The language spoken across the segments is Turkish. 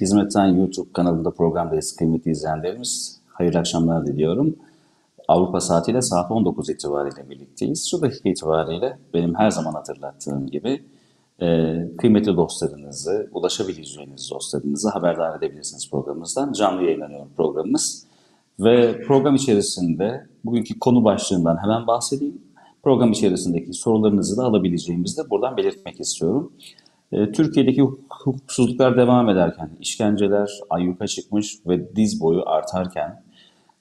Hizmetten YouTube kanalında programdayız kıymetli izleyenlerimiz. Hayırlı akşamlar diliyorum. Avrupa saatiyle saat 19 itibariyle birlikteyiz. Şu dakika itibariyle benim her zaman hatırlattığım gibi e, kıymetli dostlarınızı, ulaşabileceğiniz dostlarınızı haberdar edebilirsiniz programımızdan. Canlı yayınlanıyor programımız. Ve program içerisinde bugünkü konu başlığından hemen bahsedeyim. Program içerisindeki sorularınızı da alabileceğimizi de buradan belirtmek istiyorum. E, Türkiye'deki hukuksuzluklar devam ederken, işkenceler ayyuka çıkmış ve diz boyu artarken,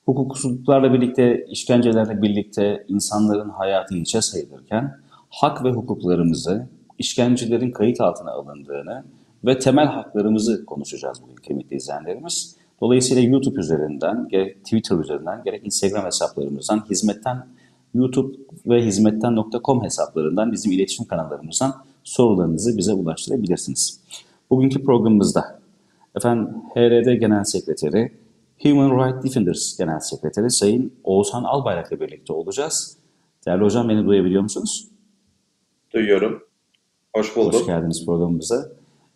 hukuksuzluklarla birlikte, işkencelerle birlikte insanların hayatı hiçe sayılırken, hak ve hukuklarımızı, işkencelerin kayıt altına alındığını ve temel haklarımızı konuşacağız bugün kıymetli izleyenlerimiz. Dolayısıyla YouTube üzerinden, gerek Twitter üzerinden, gerek Instagram hesaplarımızdan, hizmetten YouTube ve hizmetten.com hesaplarından, bizim iletişim kanallarımızdan sorularınızı bize ulaştırabilirsiniz. Bugünkü programımızda efendim HRD Genel Sekreteri, Human Rights Defenders Genel Sekreteri Sayın Oğuzhan Albayrak'la birlikte olacağız. Değerli hocam beni duyabiliyor musunuz? Duyuyorum. Hoş bulduk. Hoş geldiniz programımıza.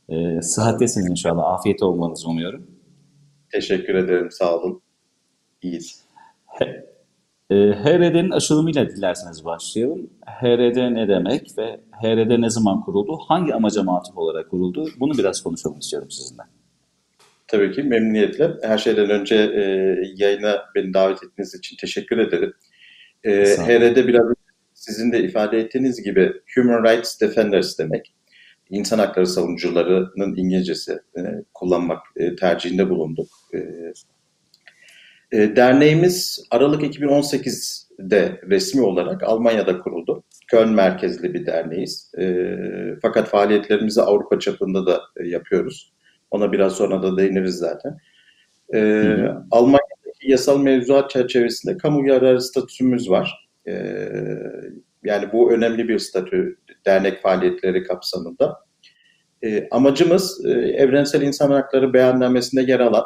Ee, sıhhattesiniz inşallah. Afiyet olmanızı umuyorum. Teşekkür ederim. Sağ olun. İyiyiz. E, HRD'nin açılımıyla dilerseniz başlayalım. HRD ne demek ve HRD ne zaman kuruldu? Hangi amaca matuf olarak kuruldu? Bunu biraz konuşalım istiyorum sizinle. Tabii ki memnuniyetle. Her şeyden önce e, yayına beni davet ettiğiniz için teşekkür ederim. E, HRD biraz sizin de ifade ettiğiniz gibi Human Rights Defenders demek. İnsan hakları savunucularının İngilizcesi e, kullanmak e, tercihinde bulunduk. E, e, derneğimiz Aralık 2018'de resmi olarak Almanya'da kuruldu. Köln merkezli bir derneğiz. E, fakat faaliyetlerimizi Avrupa çapında da e, yapıyoruz. Ona biraz sonra da değiniriz zaten. E, Almanya'daki yasal mevzuat çerçevesinde kamu yararı statüsümüz var. E, yani bu önemli bir statü dernek faaliyetleri kapsamında. E, amacımız e, evrensel insan hakları beyannamesinde yer alan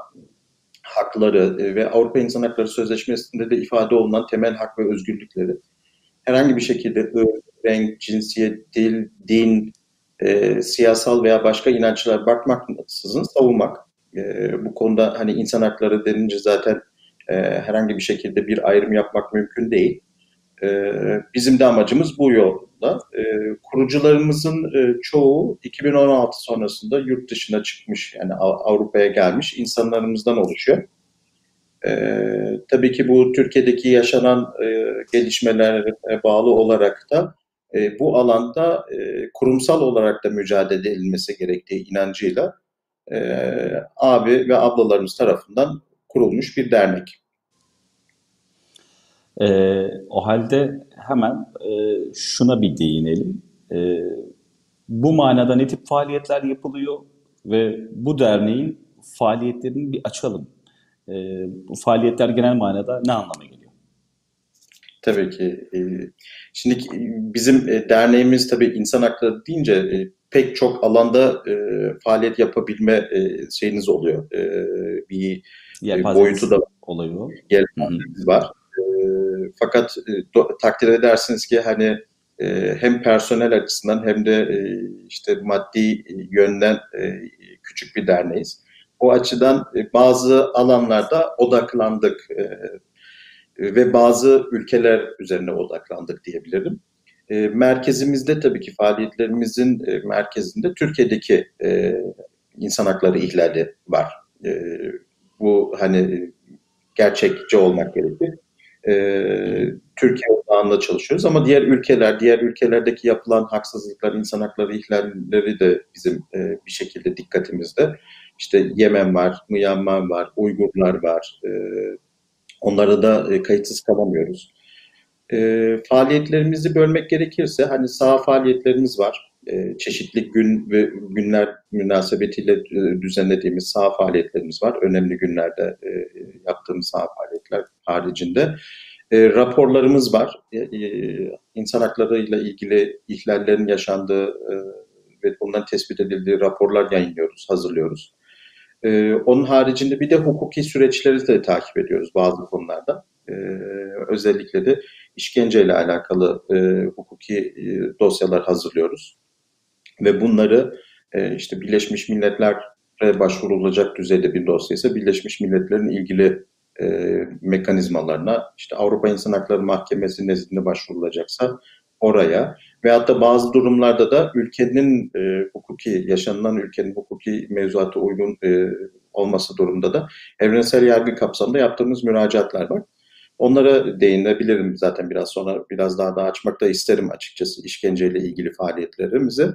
hakları e, ve Avrupa İnsan Hakları Sözleşmesi'nde de ifade olunan temel hak ve özgürlükleri herhangi bir şekilde renk, cinsiyet, dil, din, e, siyasal veya başka inançlara bakmaksızın savunmak. E, bu konuda hani insan hakları denince zaten e, herhangi bir şekilde bir ayrım yapmak mümkün değil. E, bizim de amacımız bu yolda. E, kurucularımızın e, çoğu 2016 sonrasında yurt dışına çıkmış, yani Avrupa'ya gelmiş insanlarımızdan oluşuyor. Ee, tabii ki bu Türkiye'deki yaşanan e, gelişmelere bağlı olarak da e, bu alanda e, kurumsal olarak da mücadele edilmesi gerektiği inancıyla e, abi ve ablalarımız tarafından kurulmuş bir dernek. E, o halde hemen e, şuna bir değinelim. E, bu manada ne tip faaliyetler yapılıyor ve bu derneğin faaliyetlerini bir açalım. E, bu faaliyetler genel manada ne anlama geliyor? Tabii ki. E, şimdi bizim e, derneğimiz tabii insan hakları deyince e, pek çok alanda e, faaliyet yapabilme e, şeyiniz oluyor. E, bir Yelpazeniz boyutu da oluyor. Yelpazeniz var. E, fakat e, do, takdir edersiniz ki hani e, hem personel açısından hem de e, işte maddi yönden e, küçük bir derneğiz. O açıdan e, bazı alanlarda odaklandık e, ve bazı ülkeler üzerine odaklandık diyebilirim. E, merkezimizde tabii ki faaliyetlerimizin e, merkezinde Türkiye'deki e, insan hakları ihlali var. E, bu hani gerçekçi olmak gerekir e, Türkiye odağında çalışıyoruz ama diğer ülkeler, diğer ülkelerdeki yapılan haksızlıklar, insan hakları ihlalleri de bizim e, bir şekilde dikkatimizde. İşte Yemen var, Myanmar var, Uygurlar var. E, onları da e, kayıtsız kalamıyoruz. E, faaliyetlerimizi bölmek gerekirse hani sağ faaliyetlerimiz var. E, çeşitli gün ve günler münasebetiyle e, düzenlediğimiz sağ faaliyetlerimiz var. Önemli günlerde e, yaptığımız sağ faaliyetler haricinde. E, raporlarımız var. E, insan haklarıyla ilgili ihlallerin yaşandığı e, ve bundan tespit edildiği raporlar yayınlıyoruz, hazırlıyoruz. E, onun haricinde bir de hukuki süreçleri de takip ediyoruz bazı konularda. E, özellikle de işkenceyle alakalı e, hukuki e, dosyalar hazırlıyoruz. Ve bunları e, işte Birleşmiş Milletler başvurulacak düzeyde bir dosya ise Birleşmiş Milletler'in ilgili e, mekanizmalarına, işte Avrupa İnsan Hakları Mahkemesi nezdinde başvurulacaksa oraya veyahut da bazı durumlarda da ülkenin e, hukuki, yaşanılan ülkenin hukuki mevzuatı uygun e, olması durumda da evrensel yargı kapsamında yaptığımız müracaatlar var. Onlara değinebilirim zaten biraz sonra biraz daha da açmak da isterim açıkçası işkenceyle ilgili faaliyetlerimizi.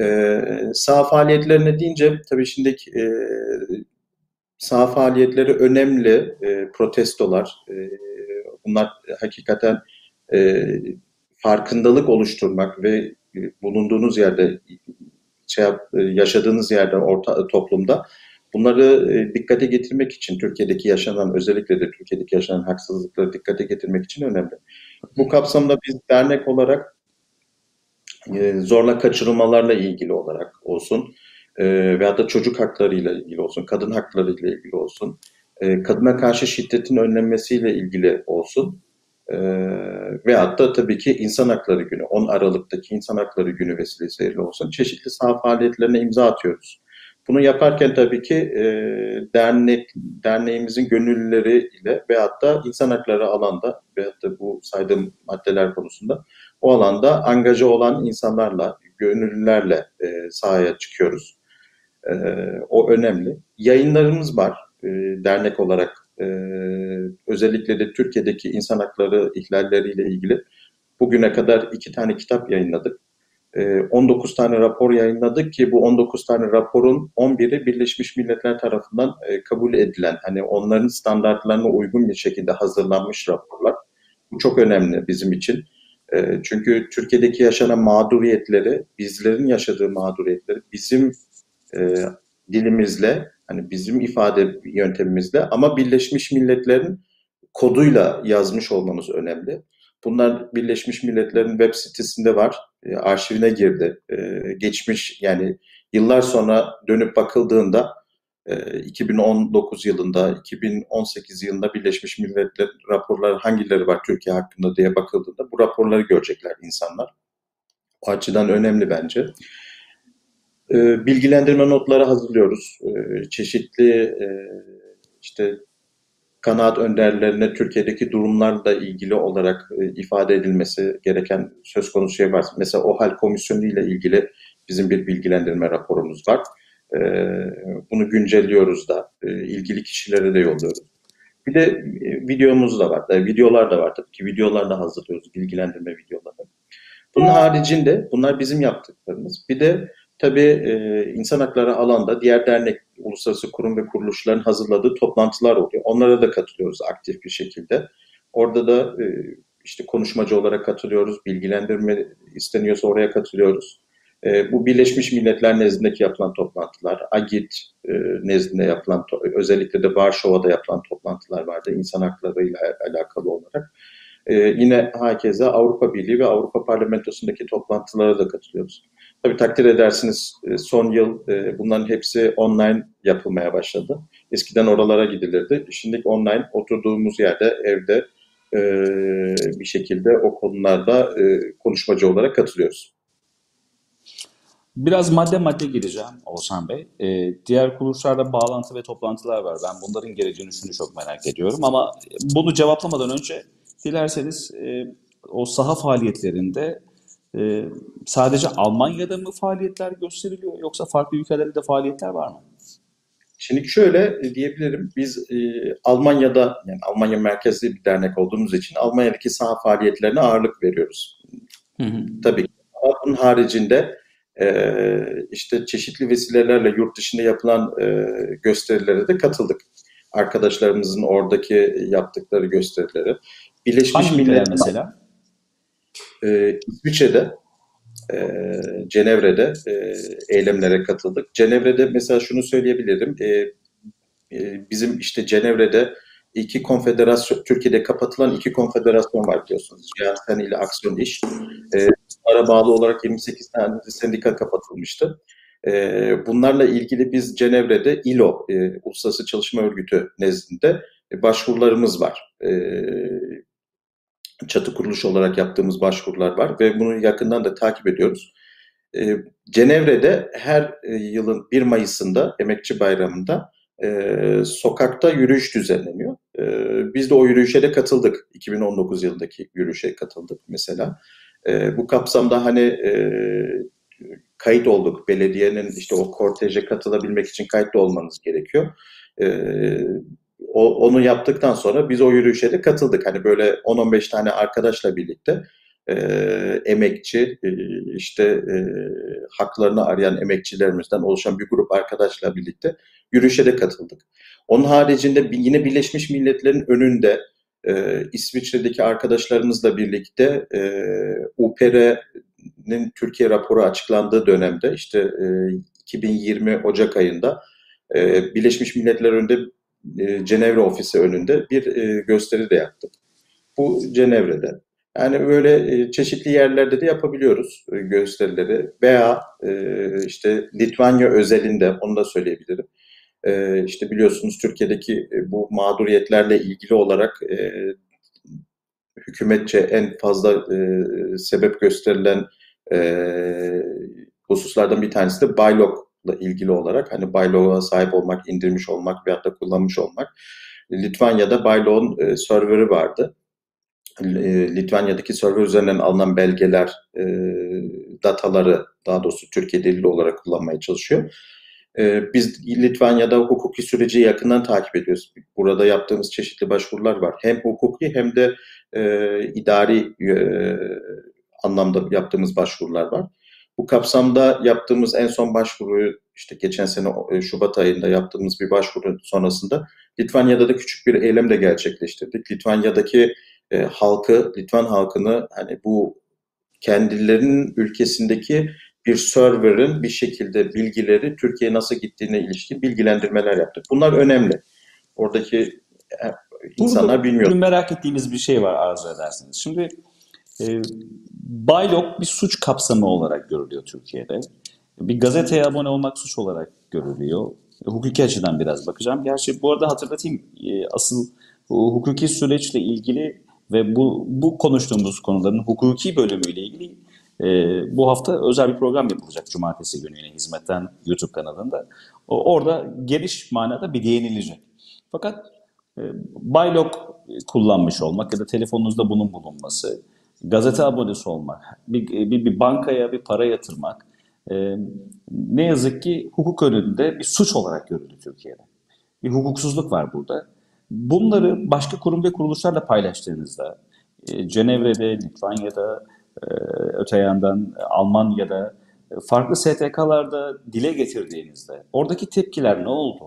Ee, sağ faaliyetlerine deyince tabii şimdi e, sağ faaliyetleri önemli e, protestolar. E, bunlar hakikaten e, farkındalık oluşturmak ve e, bulunduğunuz yerde şey yap, e, yaşadığınız yerde orta toplumda bunları e, dikkate getirmek için Türkiye'deki yaşanan özellikle de Türkiye'deki yaşanan haksızlıkları dikkate getirmek için önemli. Bu kapsamda biz dernek olarak e, zorla kaçırılmalarla ilgili olarak olsun e, veyahut da çocuk haklarıyla ilgili olsun, kadın haklarıyla ilgili olsun, e, kadına karşı şiddetin önlenmesiyle ilgili olsun e, veyahut da tabii ki insan hakları günü, 10 Aralık'taki insan hakları günü vesilesiyle olsun çeşitli sağ faaliyetlerine imza atıyoruz. Bunu yaparken tabii ki e, dernek derneğimizin gönüllüleri ile veyahut da insan hakları alanda veyahut da bu saydığım maddeler konusunda o alanda angaja olan insanlarla, gönüllülerle e, sahaya çıkıyoruz. E, o önemli. Yayınlarımız var e, dernek olarak. E, özellikle de Türkiye'deki insan hakları ihlalleriyle ilgili bugüne kadar iki tane kitap yayınladık. 19 tane rapor yayınladık ki bu 19 tane raporun 11'i Birleşmiş Milletler tarafından kabul edilen, hani onların standartlarına uygun bir şekilde hazırlanmış raporlar. Bu çok önemli bizim için. Çünkü Türkiye'deki yaşanan mağduriyetleri, bizlerin yaşadığı mağduriyetleri bizim dilimizle, hani bizim ifade yöntemimizle ama Birleşmiş Milletler'in koduyla yazmış olmamız önemli. Bunlar Birleşmiş Milletler'in web sitesinde var. E, arşivine girdi. E, geçmiş yani yıllar sonra dönüp bakıldığında e, 2019 yılında, 2018 yılında Birleşmiş Milletler raporları hangileri var Türkiye hakkında diye bakıldığında bu raporları görecekler insanlar. O açıdan önemli bence. E, bilgilendirme notları hazırlıyoruz. E, çeşitli e, işte kanaat önderlerine Türkiye'deki durumlarla ilgili olarak e, ifade edilmesi gereken söz konusu şey var. Mesela o hal komisyonu ile ilgili bizim bir bilgilendirme raporumuz var. E, bunu güncelliyoruz da e, ilgili kişilere de yolluyoruz. Bir de e, videomuz da var. E, videolar da var tabii ki. Videolar da hazırlıyoruz. Bilgilendirme videoları. Bunun haricinde bunlar bizim yaptıklarımız. Bir de Tabii e, insan hakları alanda diğer dernek, uluslararası kurum ve kuruluşların hazırladığı toplantılar oluyor. Onlara da katılıyoruz aktif bir şekilde. Orada da e, işte konuşmacı olarak katılıyoruz, bilgilendirme isteniyorsa oraya katılıyoruz. E, bu Birleşmiş Milletler nezdindeki yapılan toplantılar, AGİT e, nezdinde yapılan, özellikle de Varşova'da yapılan toplantılar vardı insan hakları ile alakalı olarak. Yine herkese Avrupa Birliği ve Avrupa Parlamentosu'ndaki toplantılara da katılıyoruz. Tabii takdir edersiniz e, son yıl e, bunların hepsi online yapılmaya başladı. Eskiden oralara gidilirdi. Şimdi online oturduğumuz yerde evde e, bir şekilde o konularda konuşmacı olarak katılıyoruz. Biraz madde madde gireceğim Oğuzhan Bey. Ee, diğer kuruluşlarda bağlantı ve toplantılar var. Ben bunların geri dönüşünü çok merak ediyorum. Ama bunu cevaplamadan önce dilerseniz e, o saha faaliyetlerinde e, sadece Almanya'da mı faaliyetler gösteriliyor yoksa farklı ülkelerde de faaliyetler var mı? Şimdi şöyle diyebilirim, biz e, Almanya'da, yani Almanya merkezli bir dernek olduğumuz için Almanya'daki saha faaliyetlerine ağırlık veriyoruz. Hı hı. Tabii Ama bunun haricinde e, işte çeşitli vesilelerle yurt dışında yapılan e, gösterilere de katıldık. Arkadaşlarımızın oradaki yaptıkları gösterileri. Birleşmiş Milletler mesela? E, İsviçre'de, e, Cenevre'de e, eylemlere katıldık. Cenevre'de mesela şunu söyleyebilirim. E, e, bizim işte Cenevre'de iki konfederasyon, Türkiye'de kapatılan iki konfederasyon var biliyorsunuz. Cihan ile Aksiyon İş. E, ara bağlı olarak 28 tane sendika kapatılmıştı. E, bunlarla ilgili biz Cenevre'de ILO, e, Uluslararası Çalışma Örgütü nezdinde e, başvurularımız var. E, çatı kuruluş olarak yaptığımız başvurular var ve bunu yakından da takip ediyoruz. E, Cenevre'de her e, yılın 1 Mayıs'ında Emekçi Bayramı'nda e, sokakta yürüyüş düzenleniyor. E, biz de o yürüyüşe de katıldık. 2019 yılındaki yürüyüşe katıldık mesela. Bu kapsamda hani kayıt olduk. Belediyenin işte o korteje katılabilmek için kayıtlı olmanız gerekiyor. E, o, onu yaptıktan sonra biz o yürüyüşe de katıldık. Hani böyle 10-15 tane arkadaşla birlikte e, emekçi, e, işte e, haklarını arayan emekçilerimizden oluşan bir grup arkadaşla birlikte yürüyüşe de katıldık. Onun haricinde yine Birleşmiş Milletler'in önünde e, İsviçre'deki arkadaşlarımızla birlikte e, UPR'nin Türkiye raporu açıklandığı dönemde işte e, 2020 Ocak ayında e, Birleşmiş Milletler önünde e, Cenevre ofisi önünde bir e, gösteri de yaptık. Bu Cenevre'de. Yani böyle e, çeşitli yerlerde de yapabiliyoruz gösterileri veya işte Litvanya özelinde onu da söyleyebilirim. E, işte biliyorsunuz Türkiye'deki bu mağduriyetlerle ilgili olarak hükümetçe en fazla sebep gösterilen hususlardan bir tanesi de Baylok'la ilgili olarak hani Baylok'a sahip olmak, indirmiş olmak veyahut da kullanmış olmak. Litvanya'da Baylok'un e, serverı vardı. E, Litvanya'daki server üzerinden alınan belgeler, e, dataları daha doğrusu Türkiye delili olarak kullanmaya çalışıyor. E, biz Litvanya'da hukuki süreci yakından takip ediyoruz. Burada yaptığımız çeşitli başvurular var. Hem hukuki hem de e, idari e, anlamda yaptığımız başvurular var. Bu kapsamda yaptığımız en son başvuruyu işte geçen sene e, Şubat ayında yaptığımız bir başvuru sonrasında Litvanya'da da küçük bir eylem de gerçekleştirdik. Litvanya'daki e, halkı, Litvan halkını hani bu kendilerinin ülkesindeki bir server'ın bir şekilde bilgileri Türkiye'ye nasıl gittiğine ilişkin bilgilendirmeler yaptık. Bunlar önemli. Oradaki e, insanlar Burada bilmiyor. merak ettiğimiz bir şey var arzu ederseniz. Şimdi e, Baylok bir suç kapsamı olarak görülüyor Türkiye'de. Bir gazeteye abone olmak suç olarak görülüyor. Hukuki açıdan biraz bakacağım. Gerçi bu arada hatırlatayım e, asıl hukuki süreçle ilgili ve bu, bu konuştuğumuz konuların hukuki bölümüyle ilgili e, bu hafta özel bir program yapılacak Cumartesi günü yine hizmetten YouTube kanalında. O, orada geniş manada bir değinilecek. Fakat e, Baylok kullanmış olmak ya da telefonunuzda bunun bulunması, gazete abonesi olmak, bir, bir, bir bankaya bir para yatırmak e, ne yazık ki hukuk önünde bir suç olarak görüldü Türkiye'de. Bir hukuksuzluk var burada. Bunları başka kurum ve kuruluşlarla paylaştığınızda, e, Cenevre'de, Litvanya'da, e, öte yandan Almanya'da, e, farklı STK'larda dile getirdiğinizde oradaki tepkiler ne oldu?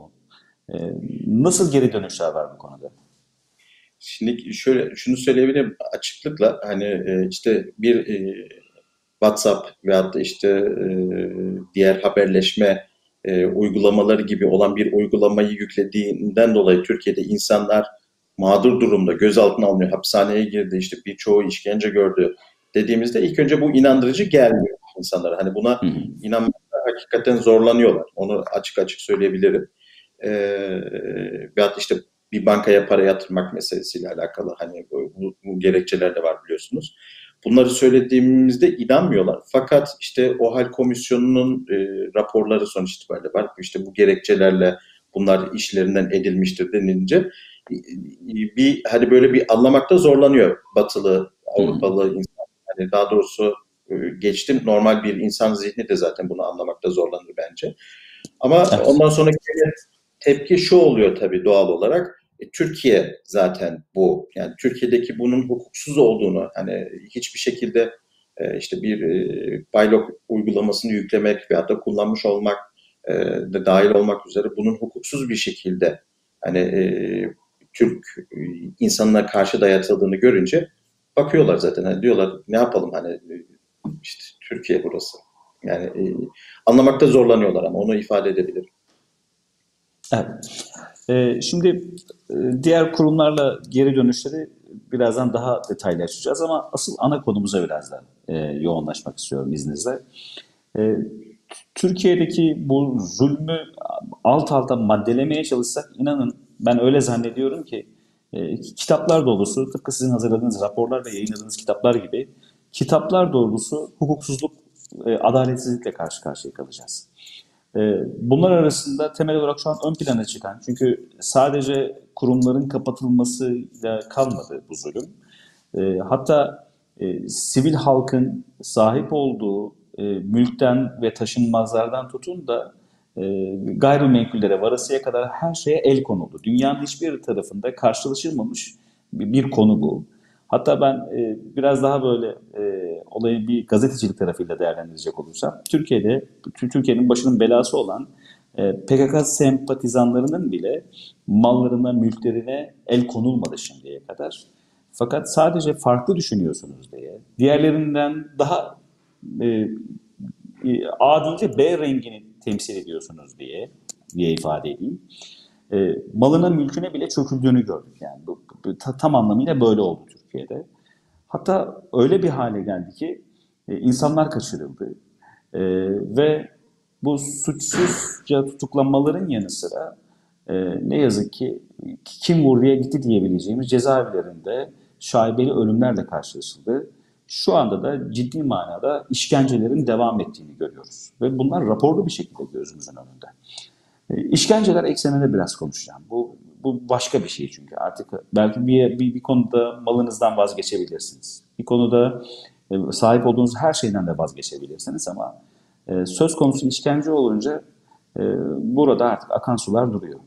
E, nasıl geri dönüşler var bu konuda? Şimdi şöyle şunu söyleyebilirim açıklıkla hani e, işte bir e, WhatsApp veyahut da işte e, diğer haberleşme e, uygulamaları gibi olan bir uygulamayı yüklediğinden dolayı Türkiye'de insanlar mağdur durumda, gözaltına alınıyor, hapishaneye girdi, işte birçoğu işkence gördü dediğimizde ilk önce bu inandırıcı gelmiyor insanlara. Hani buna inanmakta hakikaten zorlanıyorlar. Onu açık açık söyleyebilirim. E, veyahut işte bir bankaya para yatırmak meselesiyle alakalı hani bu, bu, gerekçeler de var biliyorsunuz. Bunları söylediğimizde inanmıyorlar. Fakat işte o hal komisyonunun e, raporları sonuç itibariyle var. İşte bu gerekçelerle bunlar işlerinden edilmiştir denince bir hani böyle bir anlamakta zorlanıyor batılı Avrupalı hmm. insan. Hani daha doğrusu e, geçtim normal bir insan zihni de zaten bunu anlamakta zorlanır bence. Ama evet. ondan sonraki tepki şu oluyor tabii doğal olarak. E, Türkiye zaten bu. Yani Türkiye'deki bunun hukuksuz olduğunu hani hiçbir şekilde e, işte bir e, Baylok uygulamasını yüklemek veyahut da kullanmış olmak e, de dahil olmak üzere bunun hukuksuz bir şekilde hani e, Türk e, insanına karşı dayatıldığını görünce bakıyorlar zaten. Hani diyorlar ne yapalım hani e, işte Türkiye burası. Yani e, anlamakta zorlanıyorlar ama onu ifade edebilirim. Evet. Ee, şimdi e, diğer kurumlarla geri dönüşleri birazdan daha detaylı açacağız ama asıl ana konumuza biraz da e, yoğunlaşmak istiyorum izninizle. E, Türkiye'deki bu zulmü alt alta maddelemeye çalışsak inanın ben öyle zannediyorum ki e, kitaplar dolusu tıpkı sizin hazırladığınız raporlar ve yayınladığınız kitaplar gibi kitaplar dolusu hukuksuzluk e, adaletsizlikle karşı karşıya kalacağız. E, bunlar arasında temel olarak şu an ön plana çıkan, çünkü sadece kurumların kapatılmasıyla kalmadı bu zulüm. E, hatta e, sivil halkın sahip olduğu e, mülkten ve taşınmazlardan tutun da e, gayrimenkullere varasıya kadar her şeye el konuldu. Dünyanın hiçbir tarafında karşılaşılmamış bir konu bu. Hatta ben e, biraz daha böyle e, olayı bir gazetecilik tarafıyla değerlendirecek olursam, Türkiye'de Türkiye'nin başının belası olan e, PKK sempatizanlarının bile mallarına, mülklerine el konulmadı şimdiye kadar. Fakat sadece farklı düşünüyorsunuz diye, diğerlerinden daha e, e, A değil de B rengini temsil ediyorsunuz diye diye ifade edeyim. E, malına mülküne bile çöküldüğünü gördük yani. Bu, bu, ta, tam anlamıyla böyle oldu Türkiye'de. Hatta öyle bir hale geldi ki e, insanlar kaçırıldı. E, ve bu suçsuzca tutuklanmaların yanı sıra e, ne yazık ki kim vurduya gitti diyebileceğimiz cezaevlerinde şaibeli ölümlerle karşılaşıldı. Şu anda da ciddi manada işkencelerin devam ettiğini görüyoruz. Ve bunlar raporlu bir şekilde gözümüzün önünde. E, işkenceler ekseninde biraz konuşacağım. Bu, bu başka bir şey çünkü artık belki bir, bir, bir konuda malınızdan vazgeçebilirsiniz. Bir konuda e, sahip olduğunuz her şeyden de vazgeçebilirsiniz ama e, söz konusu işkence olunca e, burada artık akan sular duruyor.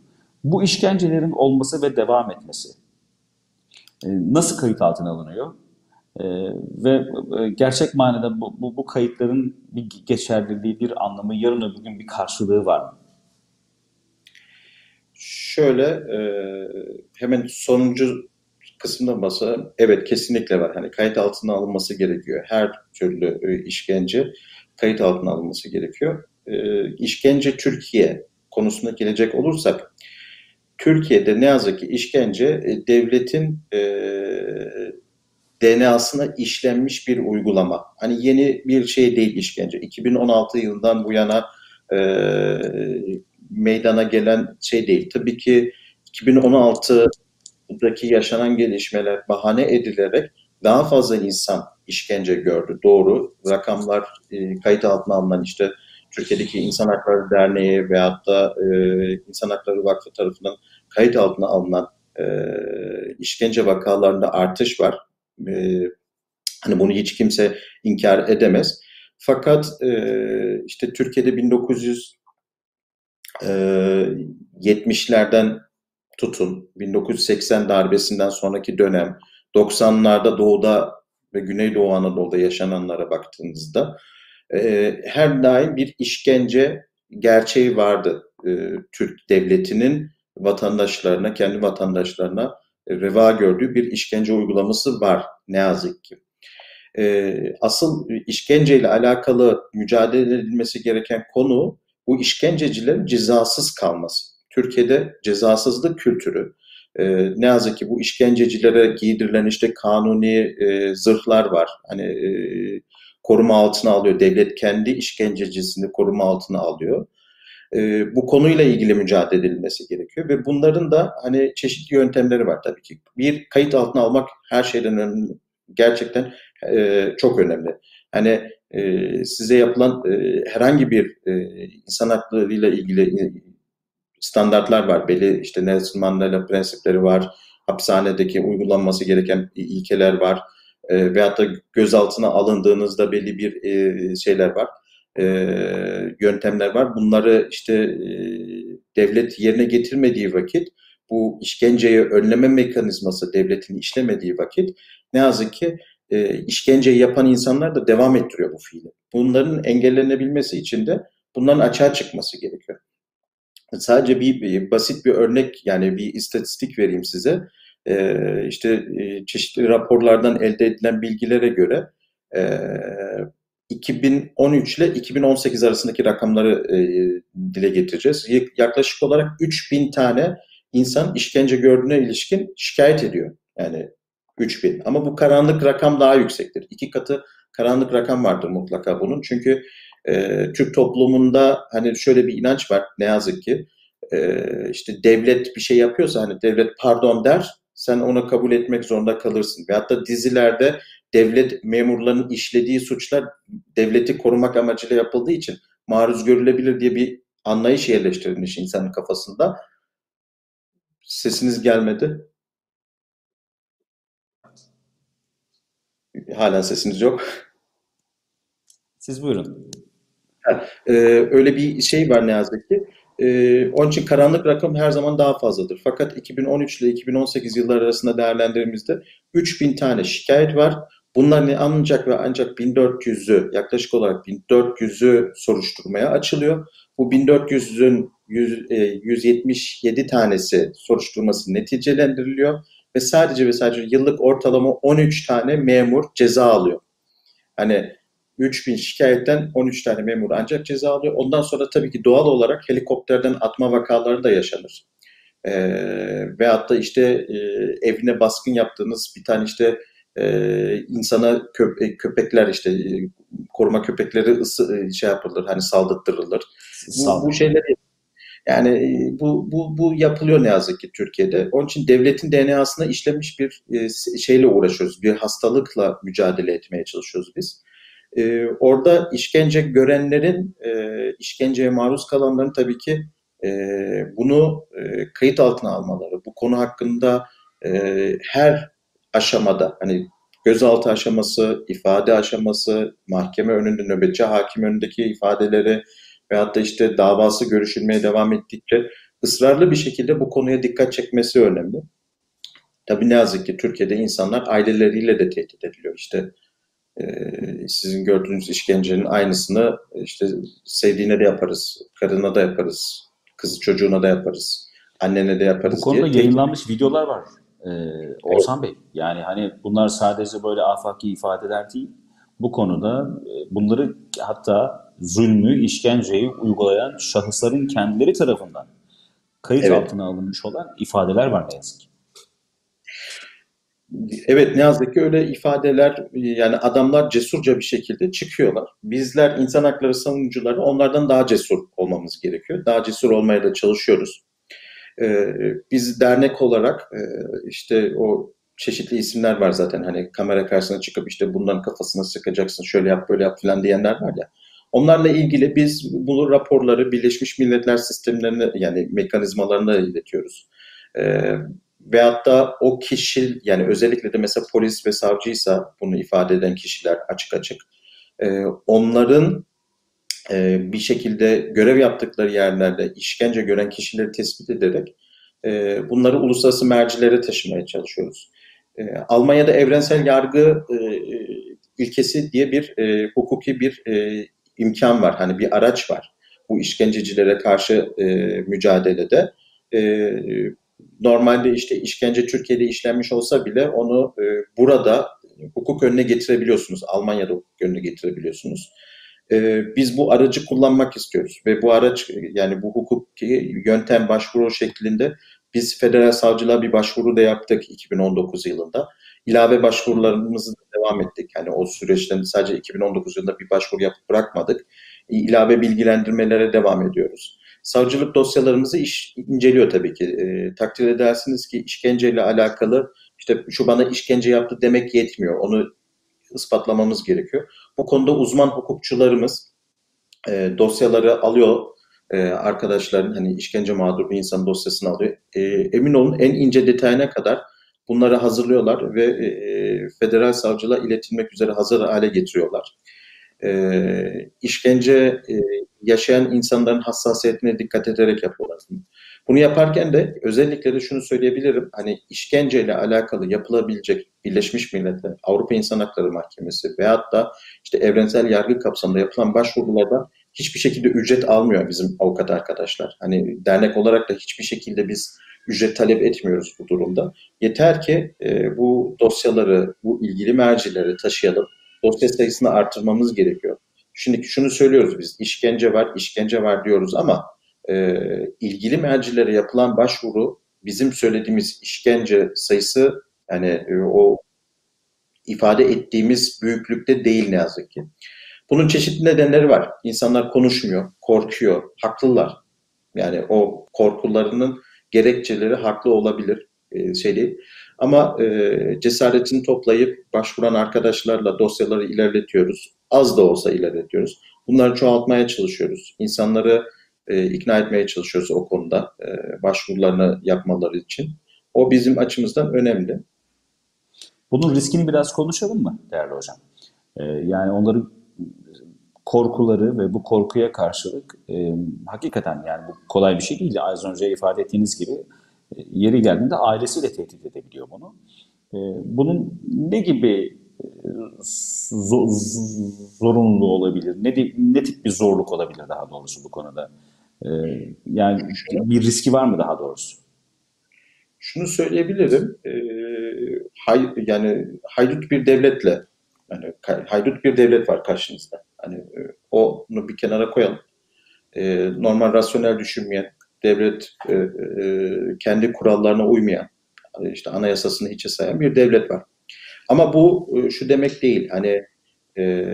Bu işkencelerin olması ve devam etmesi nasıl kayıt altına alınıyor? Ve gerçek manada bu, bu, bu kayıtların bir geçerliliği, bir anlamı, yarın öbür gün bir karşılığı var mı? Şöyle e, hemen sonuncu kısımda masa evet kesinlikle var. Hani kayıt altına alınması gerekiyor. Her türlü e, işkence kayıt altına alınması gerekiyor. E, işkence Türkiye konusuna gelecek olursak Türkiye'de ne yazık ki işkence e, devletin e, DNA'sına işlenmiş bir uygulama. Hani yeni bir şey değil işkence. 2016 yılından bu yana e, meydana gelen şey değil. Tabii ki 2016'daki yaşanan gelişmeler bahane edilerek daha fazla insan işkence gördü. Doğru. Rakamlar e, kayıt altına alınan işte Türkiye'deki İnsan Hakları Derneği veyahut da e, İnsan Hakları Vakfı tarafından kayıt altına alınan e, işkence vakalarında artış var. E, hani bunu hiç kimse inkar edemez. Fakat e, işte Türkiye'de 1970'lerden e, tutun 1980 darbesinden sonraki dönem 90'larda doğuda ve Güneydoğu Anadolu'da yaşananlara baktığınızda e, her daim bir işkence gerçeği vardı e, Türk devletinin vatandaşlarına, kendi vatandaşlarına e, reva gördüğü bir işkence uygulaması var ne yazık ki. E, asıl işkenceyle alakalı mücadele edilmesi gereken konu bu işkencecilerin cezasız kalması. Türkiye'de cezasızlık kültürü, e, ne yazık ki bu işkencecilere giydirilen işte kanuni e, zırhlar var. Hani e, koruma altına alıyor. Devlet kendi işkencecisini koruma altına alıyor e, bu konuyla ilgili mücadele edilmesi gerekiyor ve bunların da hani çeşitli yöntemleri var tabii ki. Bir kayıt altına almak her şeyden önemli, gerçekten e, çok önemli. Hani e, size yapılan e, herhangi bir e, insan haklarıyla ilgili e, standartlar var. Belli işte Nelson Mandela prensipleri var. Hapishanedeki uygulanması gereken ilkeler var. E, veyahut da gözaltına alındığınızda belli bir e, şeyler var e, yöntemler var. Bunları işte e, devlet yerine getirmediği vakit bu işkenceyi önleme mekanizması devletin işlemediği vakit ne yazık ki e, işkenceyi yapan insanlar da devam ettiriyor bu fiili. Bunların engellenebilmesi için de bunların açığa çıkması gerekiyor. Sadece bir, bir basit bir örnek yani bir istatistik vereyim size. E, işte e, çeşitli raporlardan elde edilen bilgilere göre e, 2013 ile 2018 arasındaki rakamları e, dile getireceğiz. Yaklaşık olarak 3000 tane insan işkence gördüğüne ilişkin şikayet ediyor. Yani 3000. Ama bu karanlık rakam daha yüksektir. İki katı karanlık rakam vardır mutlaka bunun. Çünkü e, Türk toplumunda hani şöyle bir inanç var ne yazık ki. E, işte devlet bir şey yapıyorsa hani devlet pardon der sen onu kabul etmek zorunda kalırsın. Ve hatta dizilerde devlet memurlarının işlediği suçlar devleti korumak amacıyla yapıldığı için maruz görülebilir diye bir anlayış yerleştirilmiş insanın kafasında. Sesiniz gelmedi. Hala sesiniz yok. Siz buyurun. Ee, öyle bir şey var ne yazık ki. Ee, onun için karanlık rakam her zaman daha fazladır. Fakat 2013 ile 2018 yılları arasında değerlendirdiğimizde 3000 tane şikayet var. Bunların ancak ve ancak 1400'ü yaklaşık olarak 1400'ü soruşturmaya açılıyor. Bu 1400'ün 177 e, tanesi soruşturması neticelendiriliyor ve sadece ve sadece yıllık ortalama 13 tane memur ceza alıyor. Hani 3000 şikayetten 13 tane memur ancak ceza alıyor. Ondan sonra tabii ki doğal olarak helikopterden atma vakaları da yaşanır. Ee, veyahut da işte e, evine baskın yaptığınız bir tane işte e, insana köp köpekler işte e, koruma köpekleri ısı, e, şey yapılır hani saldırtırılır. Bu, bu şeyler yani e, bu, bu, bu yapılıyor ne yazık ki Türkiye'de. Onun için devletin DNA'sına işlemiş bir e, şeyle uğraşıyoruz. Bir hastalıkla mücadele etmeye çalışıyoruz biz. E, orada işkence görenlerin, işkenceye maruz kalanların tabii ki bunu kayıt altına almaları, bu konu hakkında her aşamada hani gözaltı aşaması, ifade aşaması, mahkeme önünde nöbetçi hakim önündeki ifadeleri veyahut da işte davası görüşülmeye devam ettikçe ısrarlı bir şekilde bu konuya dikkat çekmesi önemli. Tabii ne yazık ki Türkiye'de insanlar aileleriyle de tehdit ediliyor. İşte e, sizin gördüğünüz işkencenin aynısını işte sevdiğine de yaparız, karına da yaparız, kızı çocuğuna da yaparız, annene de yaparız Bu konuda diye. yayınlanmış videolar var ee, Oğuzhan evet. Bey. Yani hani bunlar sadece böyle afaki ifadeler değil. Bu konuda e, bunları hatta zulmü, işkenceyi uygulayan şahısların kendileri tarafından kayıt evet. altına alınmış olan ifadeler var ne yazık ki. Evet ne yazık ki öyle ifadeler yani adamlar cesurca bir şekilde çıkıyorlar. Bizler insan hakları savunucuları onlardan daha cesur olmamız gerekiyor. Daha cesur olmaya da çalışıyoruz. Ee, biz dernek olarak e, işte o çeşitli isimler var zaten hani kamera karşısına çıkıp işte bundan kafasına sıkacaksın şöyle yap böyle yap falan diyenler var ya. Onlarla ilgili biz bu raporları Birleşmiş Milletler sistemlerine yani mekanizmalarına iletiyoruz. Ee, veyahut da o kişi yani özellikle de mesela polis ve savcıysa bunu ifade eden kişiler açık açık e, onların e, bir şekilde görev yaptıkları yerlerde işkence gören kişileri tespit ederek e, bunları uluslararası mercilere taşımaya çalışıyoruz. E, Almanya'da evrensel yargı e, ilkesi diye bir e, hukuki bir e, imkan var. Hani bir araç var. Bu işkencecilere karşı e, mücadelede. E, normalde işte işkence Türkiye'de işlenmiş olsa bile onu e, burada hukuk önüne getirebiliyorsunuz. Almanya'da hukuk önüne getirebiliyorsunuz. E, biz bu aracı kullanmak istiyoruz ve bu araç yani bu hukuki yöntem başvuru şeklinde biz federal savcılığa bir başvuru da yaptık 2019 yılında. İlave başvurularımızı devam ettik. Yani o süreçten sadece 2019 yılında bir başvuru yapıp bırakmadık. İlave bilgilendirmelere devam ediyoruz. Savcılık dosyalarımızı iş, inceliyor tabii ki. E, takdir edersiniz ki işkenceyle alakalı işte şu bana işkence yaptı demek yetmiyor. Onu ispatlamamız gerekiyor. Bu konuda uzman hukukçularımız e, dosyaları alıyor e, arkadaşların hani işkence mağdur bir insan dosyasını alıyor. E, emin olun en ince detayına kadar bunları hazırlıyorlar ve e, e federal savcılığa iletilmek üzere hazır hale getiriyorlar. E, işkence e, yaşayan insanların hassasiyetine dikkat ederek yapıyorlar. Bunu yaparken de özellikle de şunu söyleyebilirim. Hani işkenceyle alakalı yapılabilecek Birleşmiş Milletler, Avrupa İnsan Hakları Mahkemesi veyahut da işte evrensel yargı kapsamında yapılan başvurularda hiçbir şekilde ücret almıyor bizim avukat arkadaşlar. Hani dernek olarak da hiçbir şekilde biz ücret talep etmiyoruz bu durumda. Yeter ki e, bu dosyaları, bu ilgili mercileri taşıyalım. Dosya sayısını artırmamız gerekiyor. Şimdi şunu söylüyoruz biz, işkence var, işkence var diyoruz ama e, ilgili mercilere yapılan başvuru bizim söylediğimiz işkence sayısı yani e, o ifade ettiğimiz büyüklükte değil ne yazık ki. Bunun çeşitli nedenleri var. İnsanlar konuşmuyor, korkuyor, haklılar. Yani o korkularının gerekçeleri haklı olabilir. e, şey. Ama e, cesaretini toplayıp başvuran arkadaşlarla dosyaları ilerletiyoruz. Az da olsa ilerletiyoruz. Bunları çoğaltmaya çalışıyoruz. İnsanları e, ikna etmeye çalışıyoruz o konuda e, başvurularını yapmaları için. O bizim açımızdan önemli. Bunun riskini biraz konuşalım mı değerli hocam? E, yani onların korkuları ve bu korkuya karşılık e, hakikaten yani bu kolay bir şey değil. Az önce ifade ettiğiniz gibi e, yeri geldiğinde ailesiyle tehdit edebiliyor bunu. E, bunun ne gibi e, zorunlu olabilir? Ne, ne tip bir zorluk olabilir daha doğrusu bu konuda? E, yani bir riski var mı daha doğrusu? Şunu söyleyebilirim. E, hay, yani haydut bir devletle yani haydut bir devlet var karşınızda. Hani e, onu bir kenara koyalım. E, normal rasyonel düşünmeyen, devlet e, e, kendi kurallarına uymayan, işte anayasasını hiçe sayan bir devlet var. Ama bu e, şu demek değil. Hani e,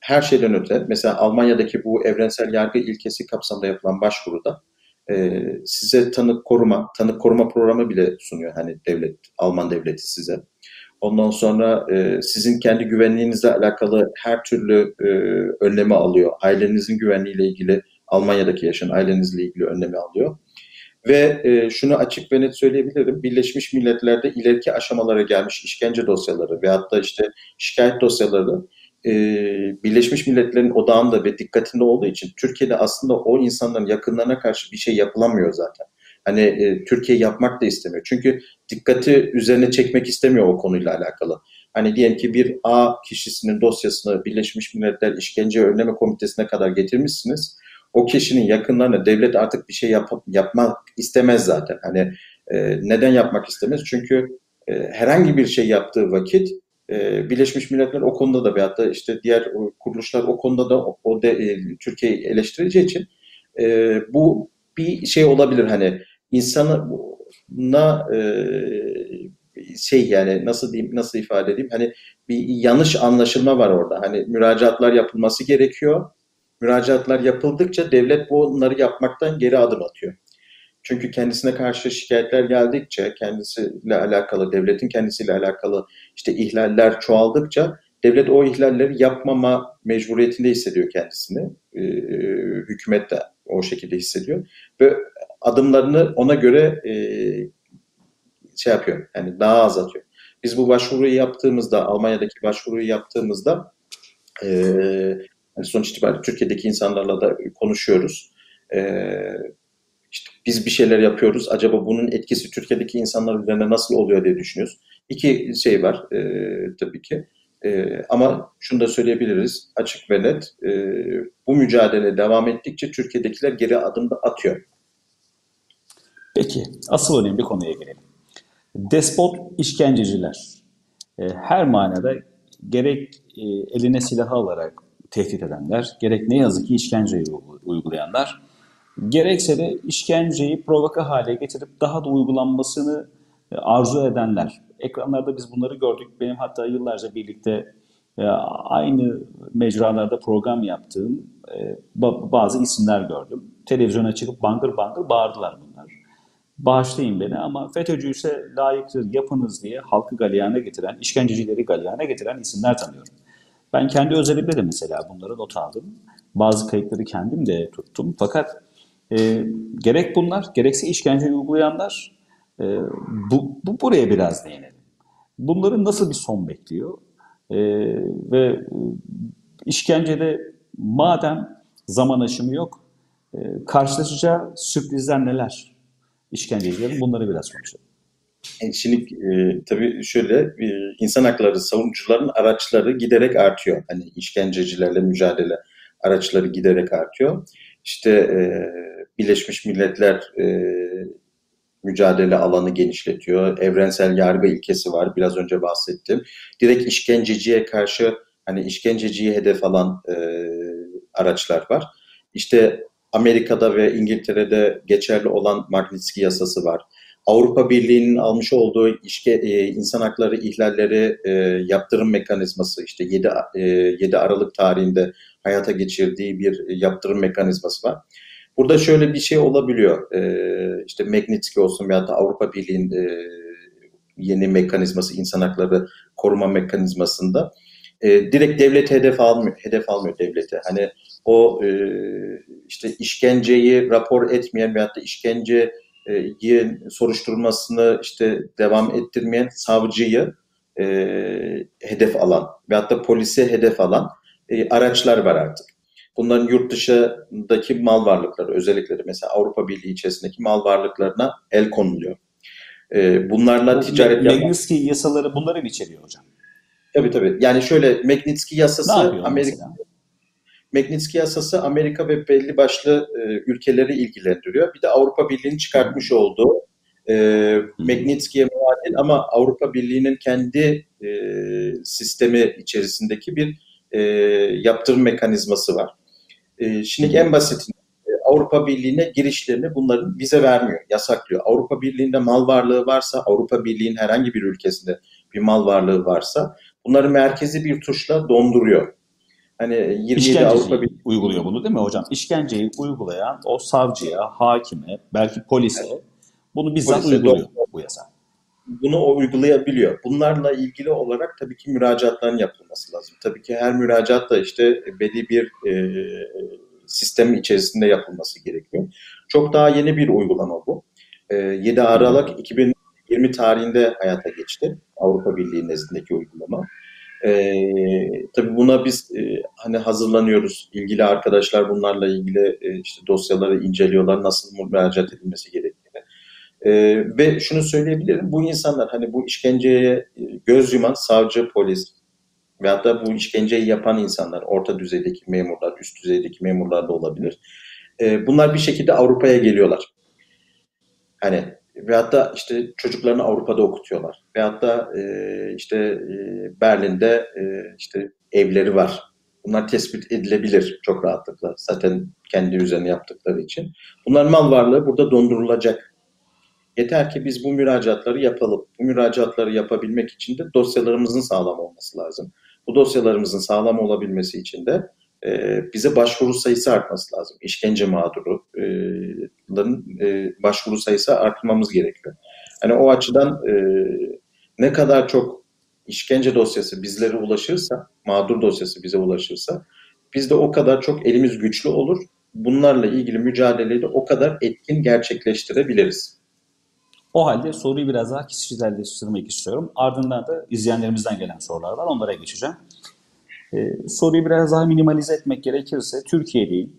her şeyden öte, mesela Almanya'daki bu evrensel yargı ilkesi kapsamında yapılan başvuruda e, size tanık koruma, tanık koruma programı bile sunuyor hani devlet, Alman devleti size. Ondan sonra e, sizin kendi güvenliğinizle alakalı her türlü e, önlemi alıyor. Ailenizin güvenliğiyle ilgili, Almanya'daki yaşayan ailenizle ilgili önlemi alıyor. Ve e, şunu açık ve net söyleyebilirim. Birleşmiş Milletler'de ileriki aşamalara gelmiş işkence dosyaları ve hatta işte şikayet dosyaları e, Birleşmiş Milletler'in odağında ve dikkatinde olduğu için Türkiye'de aslında o insanların yakınlarına karşı bir şey yapılamıyor zaten. Hani e, Türkiye yapmak da istemiyor. Çünkü dikkati üzerine çekmek istemiyor o konuyla alakalı. Hani diyelim ki bir A kişisinin dosyasını Birleşmiş Milletler İşkence Önleme Komitesi'ne kadar getirmişsiniz. O kişinin yakınlarına devlet artık bir şey yap, yapmak istemez zaten. Hani e, neden yapmak istemez? Çünkü e, herhangi bir şey yaptığı vakit e, Birleşmiş Milletler o konuda da veyahut da işte diğer kuruluşlar o konuda da o, de, e, Türkiye'yi eleştireceği için e, bu bir şey olabilir hani insana e, şey yani nasıl diyeyim nasıl ifade edeyim hani bir yanlış anlaşılma var orada. Hani müracaatlar yapılması gerekiyor. Müracaatlar yapıldıkça devlet bunları yapmaktan geri adım atıyor. Çünkü kendisine karşı şikayetler geldikçe, kendisiyle alakalı, devletin kendisiyle alakalı işte ihlaller çoğaldıkça devlet o ihlalleri yapmama mecburiyetinde hissediyor kendisini. Ee, hükümet de o şekilde hissediyor. Ve adımlarını ona göre e, şey yapıyor. Yani daha az atıyor. Biz bu başvuruyu yaptığımızda, Almanya'daki başvuruyu yaptığımızda e, yani sonuç itibariyle Türkiye'deki insanlarla da konuşuyoruz. E, işte biz bir şeyler yapıyoruz. Acaba bunun etkisi Türkiye'deki insanlar üzerine nasıl oluyor diye düşünüyoruz. İki şey var e, tabii ki. E, ama şunu da söyleyebiliriz açık ve net. E, bu mücadele devam ettikçe Türkiye'dekiler geri adım da atıyor. Peki, asıl önemli konuya gelelim. Despot işkenceciler e, her manada gerek e, eline silahı alarak tehdit edenler, gerek ne yazık ki işkenceyi uygulayanlar, gerekse de işkenceyi provoka hale getirip daha da uygulanmasını e, arzu edenler. Ekranlarda biz bunları gördük. Benim hatta yıllarca birlikte aynı mecralarda program yaptığım bazı isimler gördüm. Televizyona çıkıp bangır bangır bağırdılar bunlar bağışlayın beni ama FETÖ'cü ise layıktır yapınız diye halkı galeyana getiren, işkencecileri galeyana getiren isimler tanıyorum. Ben kendi özelimde de mesela bunları not aldım. Bazı kayıtları kendim de tuttum. Fakat e, gerek bunlar, gerekse işkenceyi uygulayanlar e, bu, bu buraya biraz değinelim. Bunların nasıl bir son bekliyor? E, ve e, işkencede madem zaman aşımı yok, e, karşılaşacağı sürprizler neler? İşkencecilerin bunları biraz konuşalım. E, şimdi e, tabii şöyle e, insan hakları savunucuların araçları giderek artıyor. Hani işkencecilerle mücadele araçları giderek artıyor. İşte e, Birleşmiş Milletler e, mücadele alanı genişletiyor. Evrensel yargı ilkesi var. Biraz önce bahsettim. Direkt işkenceciye karşı hani işkenceciyi hedef alan e, araçlar var. İşte Amerika'da ve İngiltere'de geçerli olan Magnitsky yasası var. Avrupa Birliği'nin almış olduğu işke, e, insan hakları ihlalleri e, yaptırım mekanizması işte 7, e, 7 Aralık tarihinde hayata geçirdiği bir yaptırım mekanizması var. Burada şöyle bir şey olabiliyor. E, işte Magnitsky olsun veya da Avrupa Birliği'nin e, yeni mekanizması, insan hakları koruma mekanizmasında e, direkt devlet hedef almıyor, hedef almıyor devlete. Hani o e, işte işkenceyi rapor etmeyen veyahut da işkenceyi soruşturmasını işte devam ettirmeyen savcıyı e, hedef alan veyahut da polise hedef alan e, araçlar var artık. Bunların yurt dışındaki mal varlıkları özellikle de mesela Avrupa Birliği içerisindeki mal varlıklarına el konuluyor. E, bunlarla Bu, ticaret yapmak. Magnitsky yasaları bunları mı içeriyor hocam? Tabii tabii. Yani şöyle Magnitsky yasası Amerika Magnitsky yasası Amerika ve belli başlı e, ülkeleri ilgilendiriyor. Bir de Avrupa Birliği'nin çıkartmış olduğu e, Magnitsky'ye muadil ama Avrupa Birliği'nin kendi e, sistemi içerisindeki bir e, yaptırım mekanizması var. E, şimdi en basit e, Avrupa Birliği'ne girişlerini bunların vize vermiyor, yasaklıyor. Avrupa Birliği'nde mal varlığı varsa, Avrupa Birliği'nin herhangi bir ülkesinde bir mal varlığı varsa bunları merkezi bir tuşla donduruyor. Hani 27 Avrupa bir uyguluyor bunu değil mi hocam? İşkenceyi uygulayan o savcıya, hakime, belki polise bunu bizzat polise uyguluyor bu yasa. Bunu o uygulayabiliyor. Bunlarla ilgili olarak tabii ki müracaatların yapılması lazım. Tabii ki her müracaat da işte belli bir e, sistem içerisinde yapılması gerekiyor. Çok daha yeni bir uygulama bu. E, 7 Aralık 2020 tarihinde hayata geçti Avrupa Birliği nezdindeki uygulama. E, tabii buna biz e, hani hazırlanıyoruz. İlgili arkadaşlar bunlarla ilgili e, işte dosyaları inceliyorlar. Nasıl müracaat edilmesi gerektiğini. E, ve şunu söyleyebilirim. Bu insanlar hani bu işkenceye e, göz yuman savcı, polis veyahut da bu işkenceyi yapan insanlar, orta düzeydeki memurlar, üst düzeydeki memurlar da olabilir. Bunlar bir şekilde Avrupa'ya geliyorlar. Hani Veyahut da işte çocuklarını Avrupa'da okutuyorlar. Veyahut da e, işte e, Berlin'de e, işte evleri var. Bunlar tespit edilebilir çok rahatlıkla. Zaten kendi üzerine yaptıkları için. Bunların mal varlığı burada dondurulacak. Yeter ki biz bu müracaatları yapalım. Bu müracaatları yapabilmek için de dosyalarımızın sağlam olması lazım. Bu dosyalarımızın sağlam olabilmesi için de e, bize başvuru sayısı artması lazım. İşkence mağduruların e, e, başvuru sayısı artmamız gerekiyor. Hani o açıdan e, ne kadar çok işkence dosyası bizlere ulaşırsa, mağdur dosyası bize ulaşırsa biz de o kadar çok elimiz güçlü olur. Bunlarla ilgili mücadeleyi de o kadar etkin gerçekleştirebiliriz. O halde soruyu biraz daha kişiselleştirmek istiyorum. Ardından da izleyenlerimizden gelen sorular var. Onlara geçeceğim. E, soruyu biraz daha minimalize etmek gerekirse Türkiye'deyim.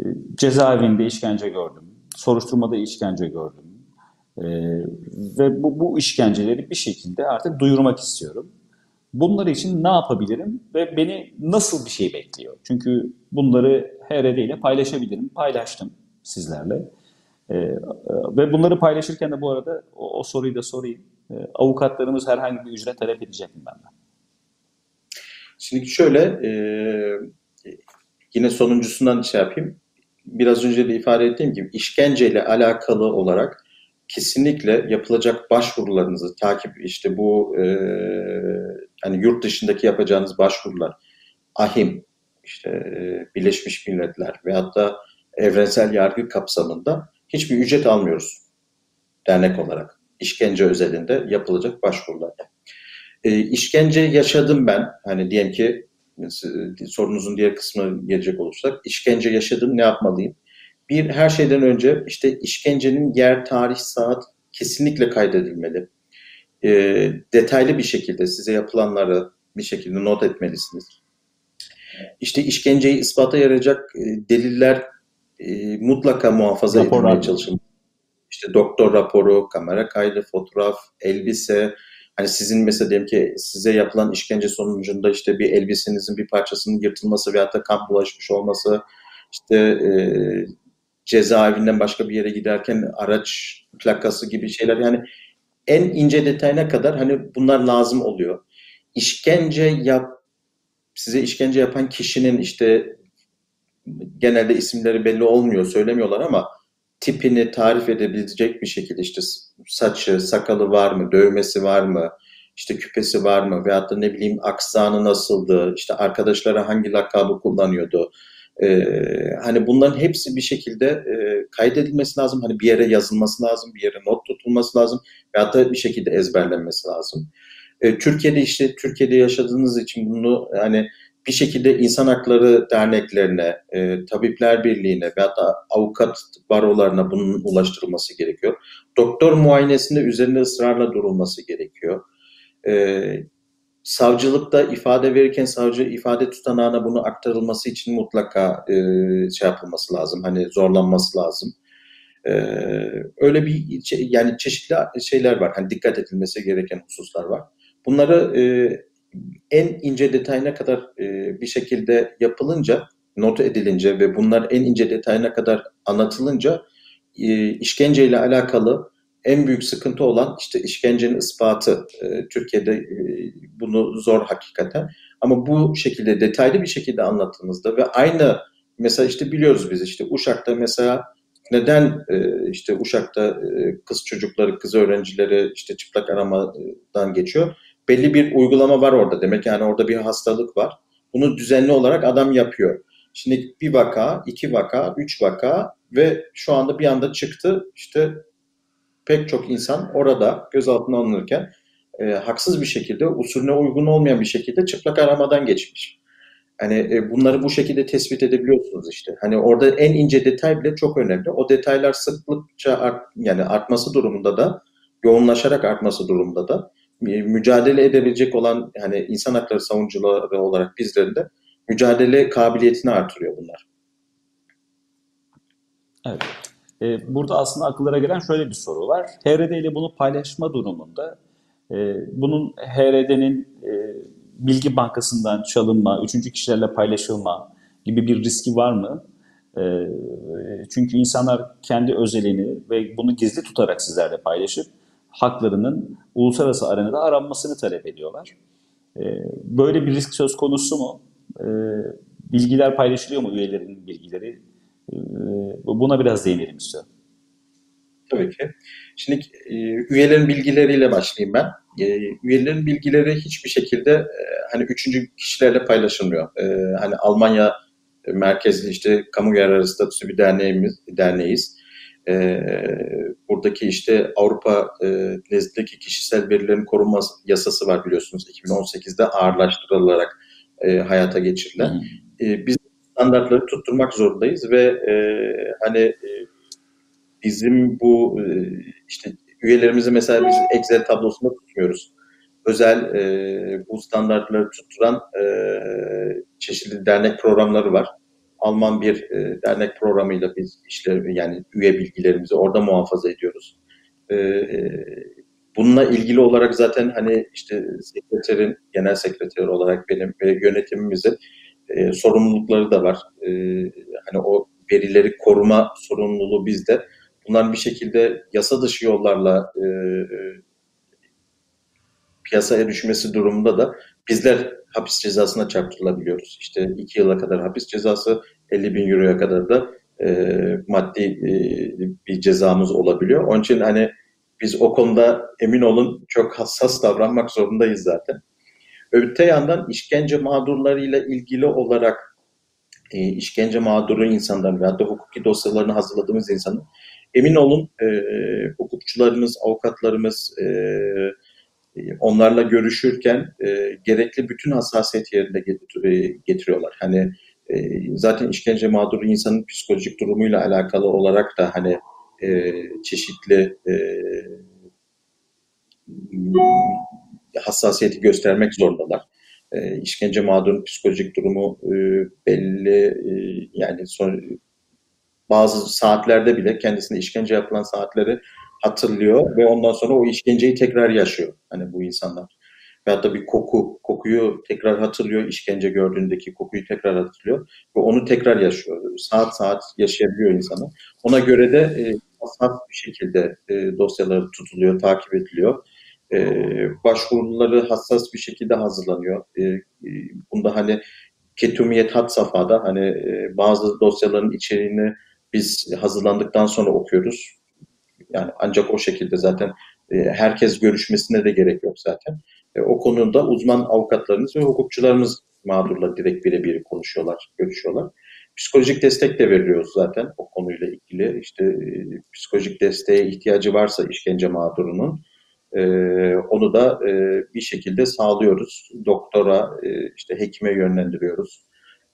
E, cezaevinde işkence gördüm. Soruşturmada işkence gördüm. E, ve bu, bu işkenceleri bir şekilde artık duyurmak istiyorum. Bunlar için ne yapabilirim ve beni nasıl bir şey bekliyor? Çünkü bunları HRD ile paylaşabilirim. Paylaştım sizlerle. Ee, ve bunları paylaşırken de bu arada o, o soruyu da sorayım. Ee, avukatlarımız herhangi bir ücret talep edecek mi benden? Şimdi şöyle e, yine sonuncusundan şey yapayım. Biraz önce de ifade ettiğim gibi işkenceyle alakalı olarak kesinlikle yapılacak başvurularınızı takip işte bu e, hani yurt dışındaki yapacağınız başvurular ahim işte e, Birleşmiş Milletler ve hatta evrensel yargı kapsamında hiçbir ücret almıyoruz dernek olarak. işkence özelinde yapılacak başvurularda. E, işkence yaşadım ben. Hani diyelim ki sorunuzun diğer kısmına gelecek olursak işkence yaşadım ne yapmalıyım? Bir her şeyden önce işte işkencenin yer, tarih, saat kesinlikle kaydedilmeli. E, detaylı bir şekilde size yapılanları bir şekilde not etmelisiniz. İşte işkenceyi ispata yarayacak e, deliller e, mutlaka muhafaza Raporlar. edilmeye çalışın. İşte doktor raporu, kamera kaydı, fotoğraf, elbise, Hani sizin mesela diyelim ki size yapılan işkence sonucunda işte bir elbisenizin bir parçasının yırtılması veyahut da kan bulaşmış olması, işte e, cezaevinden başka bir yere giderken araç plakası gibi şeyler yani en ince detayına kadar hani bunlar lazım oluyor. İşkence yap size işkence yapan kişinin işte genelde isimleri belli olmuyor, söylemiyorlar ama tipini tarif edebilecek bir şekilde işte saçı, sakalı var mı, dövmesi var mı, işte küpesi var mı veyahut da ne bileyim aksanı nasıldı, işte arkadaşlara hangi lakabı kullanıyordu. Ee, hani bunların hepsi bir şekilde e, kaydedilmesi lazım. Hani bir yere yazılması lazım, bir yere not tutulması lazım veyahut da bir şekilde ezberlenmesi lazım. E, Türkiye'de işte Türkiye'de yaşadığınız için bunu hani bir şekilde insan hakları derneklerine, e, tabipler birliğine veya da avukat barolarına bunun ulaştırılması gerekiyor. Doktor muayenesinde üzerinde ısrarla durulması gerekiyor. E, savcılıkta ifade verirken savcı ifade tutanağına bunu aktarılması için mutlaka e, şey yapılması lazım. Hani zorlanması lazım. E, öyle bir yani çeşitli şeyler var. Hani dikkat edilmesi gereken hususlar var. Bunları e, en ince detayına kadar e, bir şekilde yapılınca, not edilince ve bunlar en ince detayına kadar anlatılınca e, işkenceyle alakalı en büyük sıkıntı olan işte işkencenin ispatı. E, Türkiye'de e, bunu zor hakikaten. Ama bu şekilde detaylı bir şekilde anlattığımızda ve aynı mesela işte biliyoruz biz işte Uşak'ta mesela neden e, işte Uşak'ta e, kız çocukları, kız öğrencileri işte çıplak aramadan geçiyor? belli bir uygulama var orada demek yani orada bir hastalık var. Bunu düzenli olarak adam yapıyor. Şimdi bir vaka, iki vaka, üç vaka ve şu anda bir anda çıktı işte pek çok insan orada gözaltına alınırken e, haksız bir şekilde usulüne uygun olmayan bir şekilde çıplak aramadan geçmiş. Hani e, bunları bu şekilde tespit edebiliyorsunuz işte. Hani orada en ince detay bile çok önemli. O detaylar sıklıkça art, yani artması durumunda da yoğunlaşarak artması durumunda da mücadele edebilecek olan hani insan hakları savunucuları olarak bizlerin de mücadele kabiliyetini artırıyor bunlar. Evet. Ee, burada aslında akıllara gelen şöyle bir soru var. HRD ile bunu paylaşma durumunda e, bunun HRD'nin e, bilgi bankasından çalınma, üçüncü kişilerle paylaşılma gibi bir riski var mı? E, çünkü insanlar kendi özelini ve bunu gizli tutarak sizlerle paylaşıp haklarının uluslararası arenada aranmasını talep ediyorlar. Ee, böyle bir risk söz konusu mu? Ee, bilgiler paylaşılıyor mu üyelerin bilgileri? Ee, buna biraz değinelim istiyorum. Tabii ki. Şimdi e, üyelerin bilgileriyle başlayayım ben. E, üyelerin bilgileri hiçbir şekilde e, hani üçüncü kişilerle paylaşılmıyor. Hani Almanya merkezli işte kamu yararı statüsü bir derneğimiz, derneğiz e, buradaki işte Avrupa e, nezdindeki kişisel verilerin korunma yasası var biliyorsunuz 2018'de ağırlaştırılarak e, hayata geçirilen. E, biz standartları tutturmak zorundayız ve e, hani e, bizim bu e, işte üyelerimizi mesela biz Excel tablosunda tutmuyoruz. Özel e, bu standartları tutturan e, çeşitli dernek programları var. Alman bir e, dernek programıyla biz işler yani üye bilgilerimizi orada muhafaza ediyoruz. E, e, bununla ilgili olarak zaten hani işte sekreterin, genel sekreter olarak benim ve yönetimimizin e, sorumlulukları da var. E, hani o verileri koruma sorumluluğu bizde. Bunlar bir şekilde yasa dışı yollarla e, e piyasaya düşmesi durumunda da bizler hapis cezasına çarptırılabiliyoruz. İşte iki yıla kadar hapis cezası, 50 bin euroya kadar da e, maddi e, bir cezamız olabiliyor. Onun için hani biz o konuda emin olun çok hassas davranmak zorundayız zaten. Öte yandan işkence mağdurlarıyla ilgili olarak e, işkence mağduru insanların veya da hukuki dosyalarını hazırladığımız insanın emin olun e, hukukçularımız, avukatlarımız, e, onlarla görüşürken e, gerekli bütün hassasiyet yerine getiriyorlar. Hani e, zaten işkence mağduru insanın psikolojik durumuyla alakalı olarak da hani e, çeşitli e, hassasiyeti göstermek zorundalar. E, işkence mağdurun psikolojik durumu e, belli e, yani son, bazı saatlerde bile kendisine işkence yapılan saatleri hatırlıyor ve ondan sonra o işkenceyi tekrar yaşıyor hani bu insanlar. Veyahut da bir koku, kokuyu tekrar hatırlıyor, işkence gördüğündeki kokuyu tekrar hatırlıyor ve onu tekrar yaşıyor. Saat saat yaşayabiliyor insanı. Ona göre de e, hassas bir şekilde e, dosyaları tutuluyor, takip ediliyor. E, başvuruları hassas bir şekilde hazırlanıyor. E, e, bunda hani ketumiyet hat safhada hani e, bazı dosyaların içeriğini biz hazırlandıktan sonra okuyoruz yani ancak o şekilde zaten e, herkes görüşmesine de gerek yok zaten. E, o konuda uzman avukatlarımız ve hukukçularımız mağdurla direkt birebir konuşuyorlar, görüşüyorlar. Psikolojik destek de veriyoruz zaten o konuyla ilgili. İşte e, psikolojik desteğe ihtiyacı varsa işkence mağdurunun e, onu da e, bir şekilde sağlıyoruz. Doktora, e, işte hekime yönlendiriyoruz.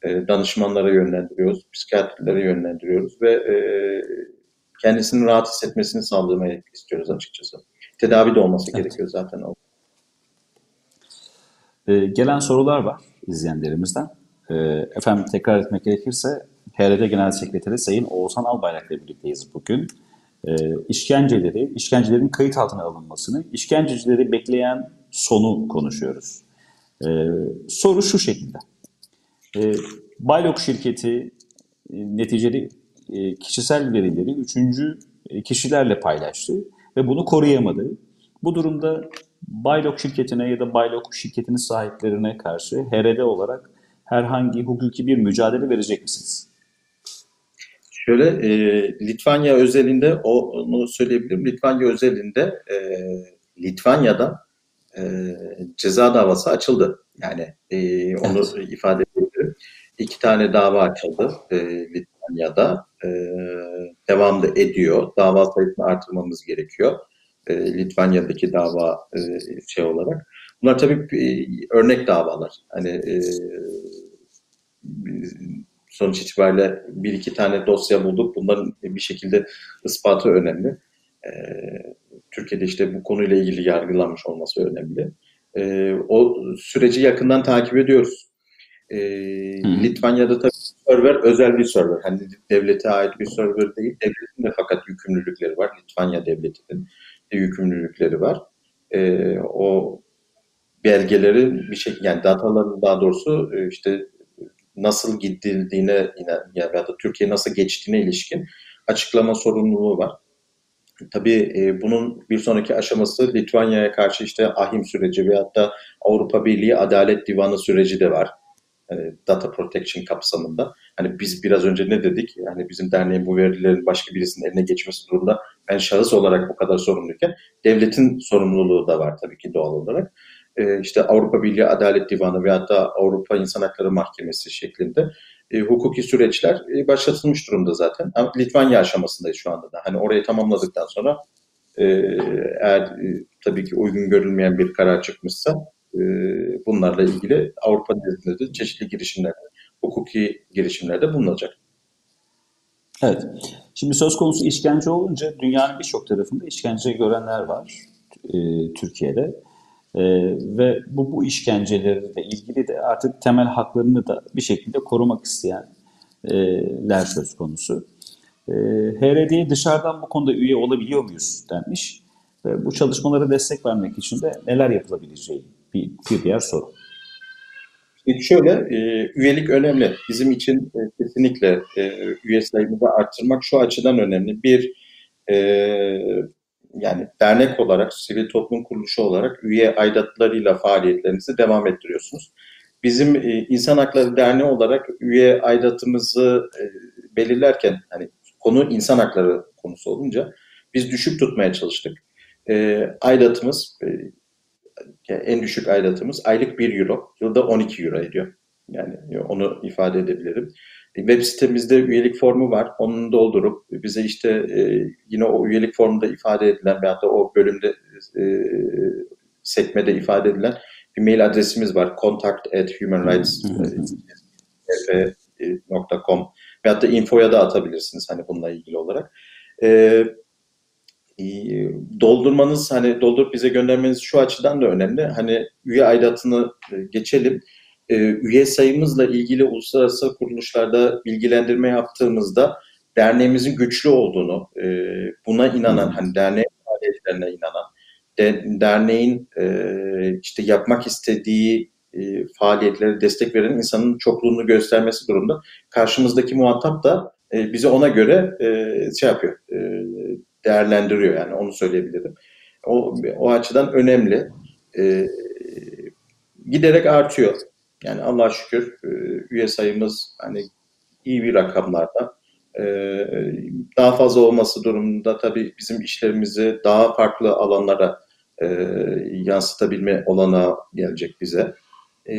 E, danışmanlara yönlendiriyoruz. Psikiyatrilere yönlendiriyoruz ve e, kendisini rahat hissetmesini sağlamaya istiyoruz açıkçası. Tedavi de olması evet. gerekiyor zaten. Ee, gelen sorular var izleyenlerimizden. Ee, efendim tekrar etmek gerekirse HRD Genel Sekreteri Sayın Oğuzhan Albayrak'la birlikteyiz bugün. Ee, işkenceleri, işkencelerin kayıt altına alınmasını, işkencecileri bekleyen sonu konuşuyoruz. Ee, soru şu şekilde. Ee, Baylok şirketi e, neticeli e, kişisel verileri üçüncü e, kişilerle paylaştı ve bunu koruyamadı. Bu durumda Baylok şirketine ya da Baylok şirketinin sahiplerine karşı HRD olarak herhangi hukuki bir mücadele verecek misiniz? Şöyle e, Litvanya özelinde onu söyleyebilirim. Litvanya özelinde e, Litvanya'da e, ceza davası açıldı. Yani e, onu evet. ifade edebilirim. İki tane dava açıldı e, Litvanya'da. E, devam da ediyor. Dava sayısını artırmamız gerekiyor. E, Litvanya'daki dava e, şey olarak. Bunlar tabii e, örnek davalar. Hani e, sonuç itibariyle bir iki tane dosya bulduk. Bunların bir şekilde ispatı önemli. E, Türkiye'de işte bu konuyla ilgili yargılanmış olması önemli. E, o süreci yakından takip ediyoruz. E, Litvanya'da tabii server özel bir server. Hani devlete ait bir server değil. Devletin de fakat yükümlülükleri var. Litvanya devletinin de yükümlülükleri var. E, o belgeleri bir şekilde yani dataların daha doğrusu e, işte nasıl gidildiğine ya da Türkiye nasıl geçtiğine ilişkin açıklama sorumluluğu var. Tabii e, bunun bir sonraki aşaması Litvanya'ya karşı işte ahim süreci veyahut da Avrupa Birliği Adalet Divanı süreci de var. Yani data protection kapsamında. Hani biz biraz önce ne dedik? Yani bizim derneğin bu verilerin başka birisinin eline geçmesi durumunda ben şahıs olarak bu kadar sorumluyken devletin sorumluluğu da var tabii ki doğal olarak. Ee, işte Avrupa Birliği Adalet Divanı veyahut da Avrupa İnsan Hakları Mahkemesi şeklinde e, hukuki süreçler e, başlatılmış durumda zaten. Ama Litvanya aşamasındayız şu anda da. Hani orayı tamamladıktan sonra e, eğer e, tabii ki uygun görülmeyen bir karar çıkmışsa e, bunlarla ilgili Avrupa nezdinde de çeşitli girişimlerde, hukuki girişimlerde bulunacak. Evet. Şimdi söz konusu işkence olunca dünyanın birçok tarafında işkence görenler var e, Türkiye'de. E, ve bu, bu işkencelerle ilgili de artık temel haklarını da bir şekilde korumak isteyenler söz konusu. E, HRD'ye dışarıdan bu konuda üye olabiliyor muyuz denmiş. Ve bu çalışmalara destek vermek için de neler yapılabileceği bir, bir diğer soru. Şimdi şöyle, e, üyelik önemli. Bizim için e, kesinlikle e, üye sayımızı arttırmak şu açıdan önemli. Bir, e, yani dernek olarak, sivil toplum kuruluşu olarak üye aidatlarıyla faaliyetlerinizi devam ettiriyorsunuz. Bizim e, İnsan Hakları Derneği olarak üye aidatımızı e, belirlerken, hani konu insan hakları konusu olunca biz düşük tutmaya çalıştık. E, aidatımız e, yani en düşük aidatımız aylık 1 euro, yılda 12 euro ediyor. Yani onu ifade edebilirim. Web sitemizde üyelik formu var. Onu doldurup bize işte e, yine o üyelik formunda ifade edilen veyahut da o bölümde e, sekmede ifade edilen bir mail adresimiz var. contact at humanrights.com veyahut da infoya da atabilirsiniz hani bununla ilgili olarak. E, doldurmanız hani doldurup bize göndermeniz şu açıdan da önemli. Hani üye aidatını e, geçelim. E, üye sayımızla ilgili uluslararası kuruluşlarda bilgilendirme yaptığımızda derneğimizin güçlü olduğunu, e, buna inanan, hani derneğin faaliyetlerine inanan, derneğin işte yapmak istediği faaliyetleri destek veren insanın çokluğunu göstermesi durumda karşımızdaki muhatap da bize ona göre şey yapıyor, değerlendiriyor yani onu söyleyebilirim. O, o açıdan önemli. E, giderek artıyor. Yani Allah şükür e, üye sayımız hani iyi bir rakamlarda. E, daha fazla olması durumunda tabii bizim işlerimizi daha farklı alanlara e, yansıtabilme olana gelecek bize. E,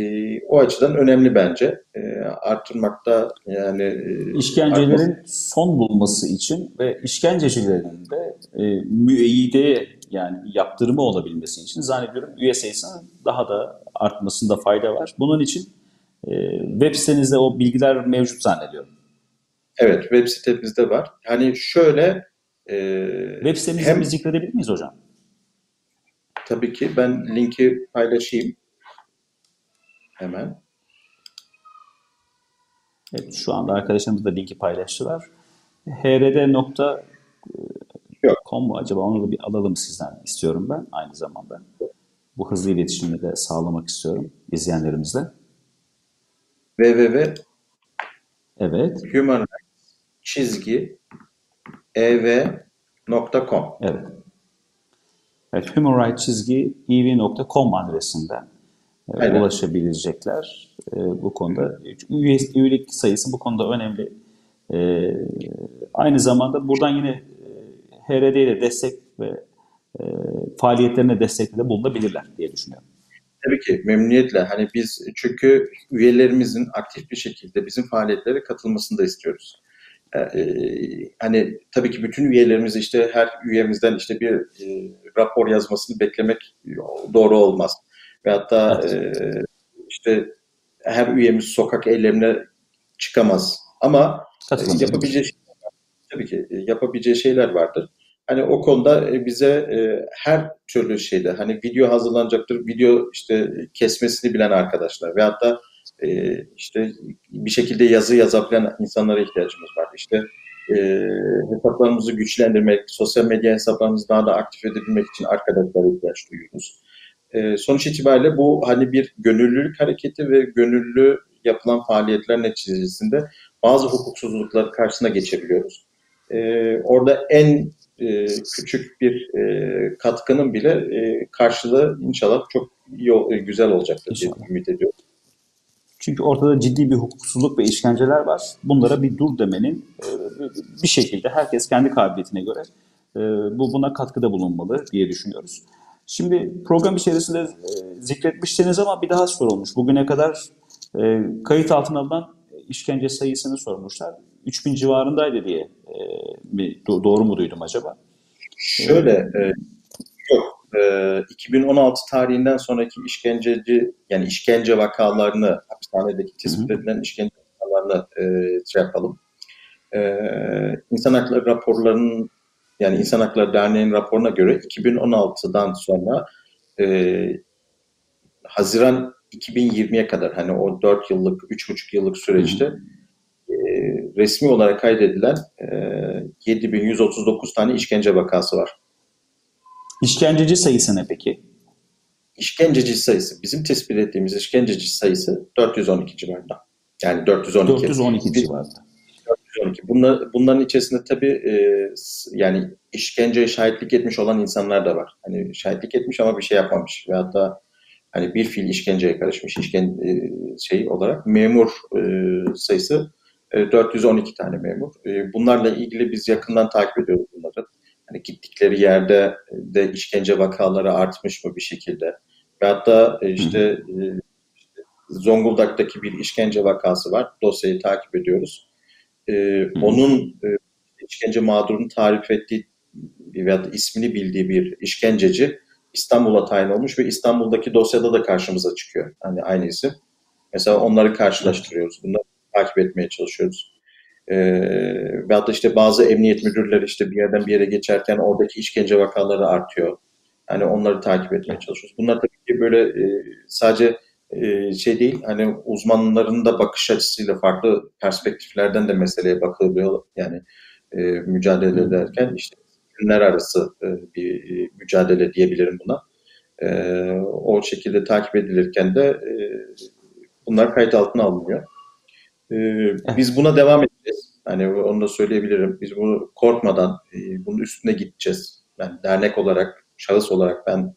o açıdan önemli bence. E, artırmakta yani e, işkencelerin artması... son bulması için ve işkencecilerin de e, müeyyideye yani yaptırımı olabilmesi için zannediyorum üye sayısının daha da artmasında fayda var. Bunun için e, web sitenizde o bilgiler mevcut zannediyorum. Evet, web sitemizde var. Hani şöyle... E, web sitemizde hem, zikredebilir miyiz hocam? Tabii ki. Ben linki paylaşayım. Hemen. Evet, şu anda arkadaşlarımız da linki paylaştılar. hrd.com mu acaba onu da bir alalım sizden istiyorum ben aynı zamanda. Bu hızlı iletişimi de sağlamak istiyorum izleyenlerimizle. www Evet. Human çizgi ev.com Evet. Evet, Human Rights çizgi ev.com adresinden e, Aynen. ulaşabilecekler. E, bu konuda üye, üyelik sayısı bu konuda önemli. E, aynı zamanda buradan yine HRD ile destek ve e, faaliyetlerine destekte de bulunabilirler diye düşünüyorum. Tabii ki memnuniyetle. Hani biz çünkü üyelerimizin aktif bir şekilde bizim faaliyetlere katılmasını da istiyoruz. Ee, hani tabii ki bütün üyelerimiz işte her üyemizden işte bir e, rapor yazmasını beklemek doğru olmaz. Ve hatta evet. e, işte her üyemiz sokak eylemine çıkamaz. Ama yapabileceği tabii ki yapabileceği şeyler vardır. Hani o konuda e, bize e, her türlü şeyde hani video hazırlanacaktır, video işte kesmesini bilen arkadaşlar ve hatta e, işte bir şekilde yazı yazabilen insanlara ihtiyacımız var. İşte hesaplarımızı güçlendirmek, sosyal medya hesaplarımızı daha da aktif edebilmek için arkadaşlara ihtiyaç duyuyoruz. sonuç itibariyle bu hani bir gönüllülük hareketi ve gönüllü yapılan faaliyetler neticesinde bazı hukuksuzlukları karşısına geçebiliyoruz. orada en e, küçük bir e, katkının bile e, karşılığı inşallah çok iyi, e, güzel olacaktır diye ümit ediyorum. Çünkü ortada ciddi bir hukuksuzluk ve işkenceler var. Bunlara bir dur demenin e, bir şekilde herkes kendi kabiliyetine göre e, bu buna katkıda bulunmalı diye düşünüyoruz. Şimdi program içerisinde e, zikretmiştiniz ama bir daha sorulmuş. Bugüne kadar e, kayıt altına alınan işkence sayısını sormuşlar. 3000 civarındaydı diye e, doğru mu duydum acaba? Şöyle, e, yok. E, 2016 tarihinden sonraki işkenceci, yani işkence vakalarını, hapishanedeki tespit edilen işkence vakalarını e, şey yapalım. E, İnsan Hakları raporlarının, yani İnsan Hakları Derneği'nin raporuna göre 2016'dan sonra e, Haziran 2020'ye kadar hani o 4 yıllık, 3,5 yıllık süreçte e, resmi olarak kaydedilen e, 7139 tane işkence vakası var. İşkenceci sayısı ne peki? İşkenceci sayısı, bizim tespit ettiğimiz işkenceci sayısı 412 civarında. Yani 412. 412 civarında. 412. Bunlar, bunların içerisinde tabii e, yani işkenceye şahitlik etmiş olan insanlar da var. Hani şahitlik etmiş ama bir şey yapmamış. Ve hatta hani bir fiil işkenceye karışmış işken e, şey olarak memur e, sayısı 412 e, tane memur. E, bunlarla ilgili biz yakından takip ediyoruz bunları. Hani gittikleri yerde de işkence vakaları artmış mı bir şekilde. Ve hatta e, işte, Zonguldak'taki bir işkence vakası var. Dosyayı takip ediyoruz. Onun işkence mağdurunu tarif ettiği veya ismini bildiği bir işkenceci İstanbul'a tayin olmuş ve İstanbul'daki dosyada da karşımıza çıkıyor. Hani aynı isim. Mesela onları karşılaştırıyoruz. Bunları takip etmeye çalışıyoruz. Ee, ve hatta işte bazı emniyet müdürleri işte bir yerden bir yere geçerken oradaki işkence vakaları artıyor. Yani onları takip etmeye çalışıyoruz. Bunlar tabii ki böyle e, sadece e, şey değil, hani uzmanların da bakış açısıyla farklı perspektiflerden de meseleye bakılıyor. Yani e, mücadele ederken işte ürünler arası e, bir e, mücadele diyebilirim buna. E, o şekilde takip edilirken de e, bunlar kayıt altına alınıyor. Ee, biz buna devam edeceğiz. Hani onu da söyleyebilirim. Biz bunu korkmadan e, bunun üstüne gideceğiz. Yani dernek olarak, şahıs olarak ben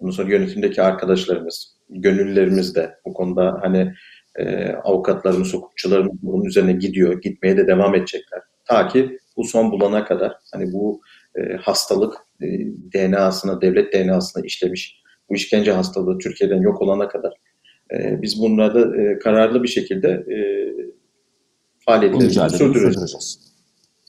bunun sonra yönetimdeki arkadaşlarımız, gönüllülerimiz de bu konuda hani e, avukatlarımız, hukukçularımız bunun üzerine gidiyor. Gitmeye de devam edecekler. Ta ki bu son bulana kadar hani bu e, hastalık e, DNA'sına, devlet DNA'sına işlemiş bu işkence hastalığı Türkiye'den yok olana kadar E, biz bunlarda e, kararlı bir şekilde e, faaliyetlerimizi sürdüreceğiz.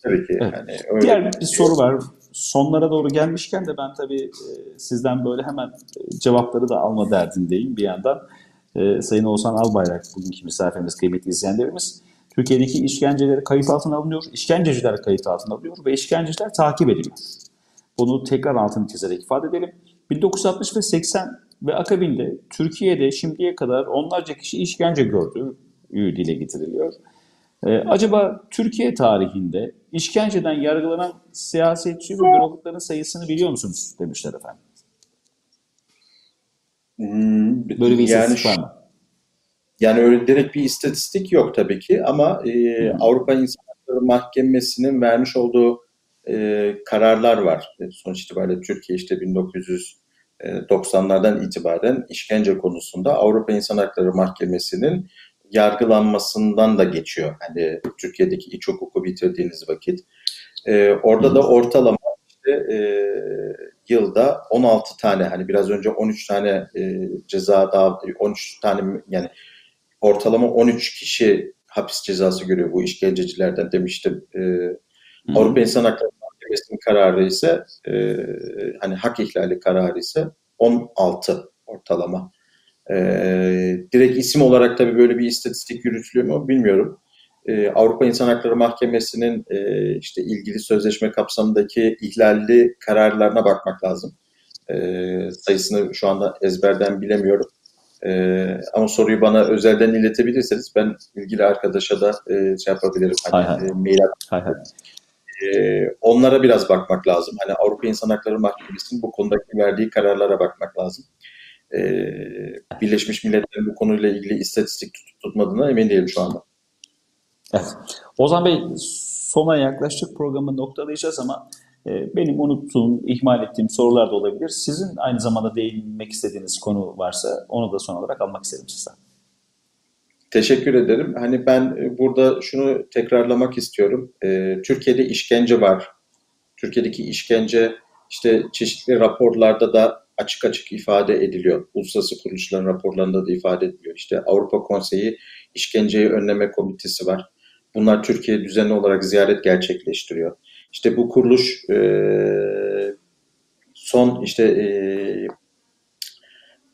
Tabii ki. Evet. Yani öyle Diğer bir soru var. Sonlara doğru gelmişken de ben tabii e, sizden böyle hemen e, cevapları da alma derdindeyim bir yandan. E, Sayın Oğuzhan Albayrak bugünkü misafirimiz, kıymetli izleyenlerimiz. Türkiye'deki işkenceleri kayıt altına alınıyor, işkenceciler kayıt altına alınıyor ve işkenceciler takip ediliyor. Bunu tekrar altını çizerek ifade edelim. 1960 ve 80 ve akabinde Türkiye'de şimdiye kadar onlarca kişi işkence gördüğü dile getiriliyor. Ee, acaba Türkiye tarihinde işkenceden yargılanan siyasetçi ve bürokratların sayısını biliyor musunuz demişler efendim. Hmm, Böyle bir yani, istatistik var mı? Yani öyle direkt bir istatistik yok tabii ki ama e, hmm. Avrupa İnsan Hakları Mahkemesi'nin vermiş olduğu e, kararlar var. E, sonuç itibariyle Türkiye işte 1990'lardan itibaren işkence konusunda Avrupa İnsan Hakları Mahkemesi'nin yargılanmasından da geçiyor. Hani Türkiye'deki iç hukuku bitirdiğiniz vakit. E, orada da ortalama işte e, yılda 16 tane hani biraz önce 13 tane e, ceza daha 13 tane yani ortalama 13 kişi hapis cezası görüyor bu işkencecilerden demiştim. E, Avrupa İnsan Hakları Mahkemesi'nin kararı ise e, hani hak ihlali kararı ise 16 ortalama. E, direkt isim olarak tabii böyle bir istatistik yürütülüyor mu bilmiyorum. E, Avrupa İnsan Hakları Mahkemesi'nin e, işte ilgili sözleşme kapsamındaki ihlalli kararlarına bakmak lazım. E, sayısını şu anda ezberden bilemiyorum. E, ama soruyu bana özelden iletebilirseniz ben ilgili arkadaşa da e, şey yapabilirim. Hani, hay hay. E, mail hay hay. E, onlara biraz bakmak lazım. Hani Avrupa İnsan Hakları Mahkemesi'nin bu konudaki verdiği kararlara bakmak lazım. E, Birleşmiş Milletler'in bu konuyla ilgili istatistik tutup tutmadığına emin değilim şu anda. Evet. Ozan Bey sona yaklaştık programı noktalayacağız ama e, benim unuttuğum, ihmal ettiğim sorular da olabilir. Sizin aynı zamanda değinmek istediğiniz konu varsa onu da son olarak almak isterim sizden. Teşekkür ederim. Hani ben e, burada şunu tekrarlamak istiyorum. Ee, Türkiye'de işkence var. Türkiye'deki işkence işte çeşitli raporlarda da açık açık ifade ediliyor. Uluslararası kuruluşların raporlarında da ifade ediliyor. İşte Avrupa Konseyi İşkenceyi Önleme Komitesi var. Bunlar Türkiye düzenli olarak ziyaret gerçekleştiriyor. İşte bu kuruluş e, son işte e,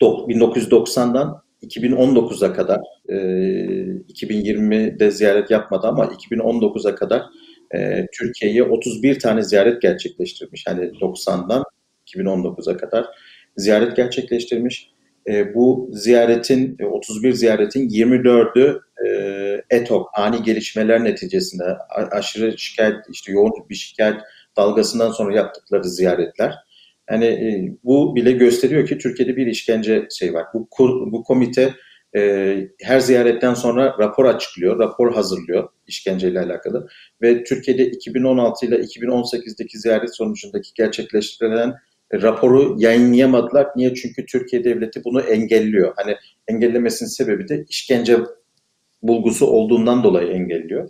1990'dan 2019'a kadar e, 2020'de ziyaret yapmadı ama 2019'a kadar e, Türkiye'ye 31 tane ziyaret gerçekleştirmiş. Yani 90'dan 2019'a kadar ziyaret gerçekleştirmiş. E, bu ziyaretin 31 ziyaretin 24'ü e, ETOK ani gelişmeler neticesinde aşırı şikayet işte yoğun bir şikayet dalgasından sonra yaptıkları ziyaretler. Yani e, bu bile gösteriyor ki Türkiye'de bir işkence şey var. Bu kur, bu komite e, her ziyaretten sonra rapor açıklıyor, rapor hazırlıyor işkenceyle alakalı ve Türkiye'de 2016 ile 2018'deki ziyaret sonucundaki gerçekleştirilen raporu yayınlayamadılar. Niye? Çünkü Türkiye devleti bunu engelliyor. Hani engellemesinin sebebi de işkence bulgusu olduğundan dolayı engelliyor.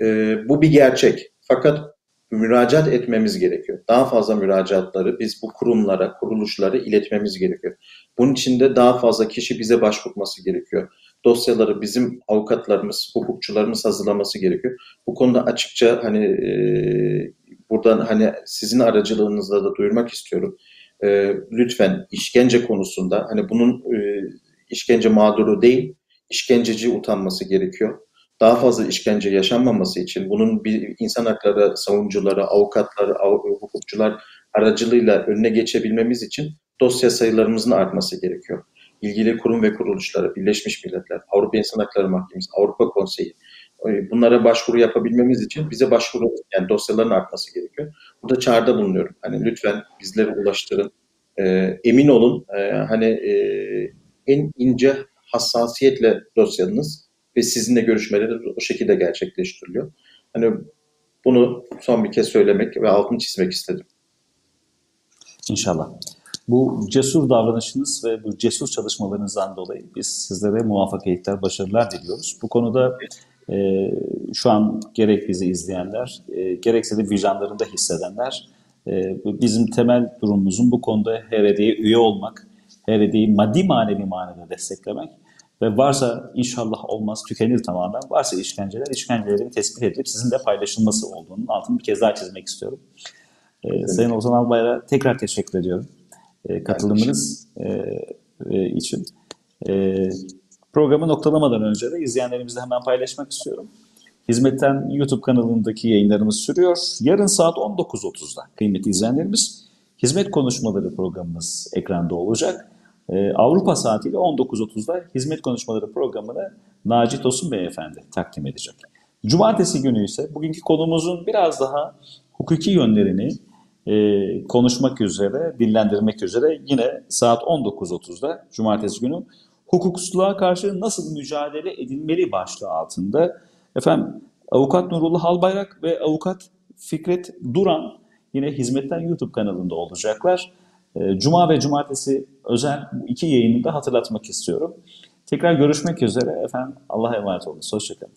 E, bu bir gerçek. Fakat müracaat etmemiz gerekiyor. Daha fazla müracaatları biz bu kurumlara, kuruluşlara iletmemiz gerekiyor. Bunun için de daha fazla kişi bize başvurması gerekiyor. Dosyaları bizim avukatlarımız, hukukçularımız hazırlaması gerekiyor. Bu konuda açıkça hani e, buradan hani sizin aracılığınızla da duyurmak istiyorum. E, lütfen işkence konusunda hani bunun e, işkence mağduru değil, işkenceci utanması gerekiyor. Daha fazla işkence yaşanmaması için bunun bir insan hakları savunucuları, avukatlar, hukukçular aracılığıyla önüne geçebilmemiz için dosya sayılarımızın artması gerekiyor. İlgili kurum ve kuruluşları, Birleşmiş Milletler, Avrupa İnsan Hakları Mahkemesi, Avrupa Konseyi, e, bunlara başvuru yapabilmemiz için bize başvuru yani dosyaların artması gerekiyor. Burada çağrıda bulunuyorum. Hani lütfen bizlere ulaştırın. E, emin olun e, hani e, en ince hassasiyetle dosyanız ve sizinle görüşmeleri o şekilde gerçekleştiriliyor. Hani bunu son bir kez söylemek ve altını çizmek istedim. İnşallah. Bu cesur davranışınız ve bu cesur çalışmalarınızdan dolayı biz sizlere muvaffakiyetler, başarılar diliyoruz. Bu konuda e, şu an gerek bizi izleyenler, e, gerekse de vicdanlarında hissedenler e, bizim temel durumumuzun bu konuda HRD'ye üye olmak, HRD'yi maddi manevi manada desteklemek ve varsa inşallah olmaz tükenir tamamen. Varsa işkenceler, işkencelerin tespit edilip sizinle paylaşılması olduğunun altını bir kez daha çizmek istiyorum. Ee, Sayın Ozan Albayrak'a tekrar teşekkür ediyorum e, katılımınız e, e, için. E, programı noktalamadan önce de izleyenlerimizle hemen paylaşmak istiyorum. Hizmetten YouTube kanalındaki yayınlarımız sürüyor. Yarın saat 19.30'da kıymetli izleyenlerimiz Hizmet Konuşmaları programımız ekranda olacak. Ee, Avrupa saatiyle 19.30'da Hizmet Konuşmaları programını Naci Tosun Beyefendi takdim edecek. Cumartesi günü ise bugünkü konumuzun biraz daha hukuki yönlerini e, konuşmak üzere, dillendirmek üzere yine saat 19.30'da Cumartesi günü hukuksuzluğa karşı nasıl mücadele edilmeli başlığı altında efendim Avukat Nurullah Halbayrak ve Avukat Fikret Duran yine Hizmetten YouTube kanalında olacaklar. Ee, Cuma ve Cumartesi özel iki yayını da hatırlatmak istiyorum. Tekrar görüşmek üzere efendim. Allah'a emanet olun. Hoşçakalın.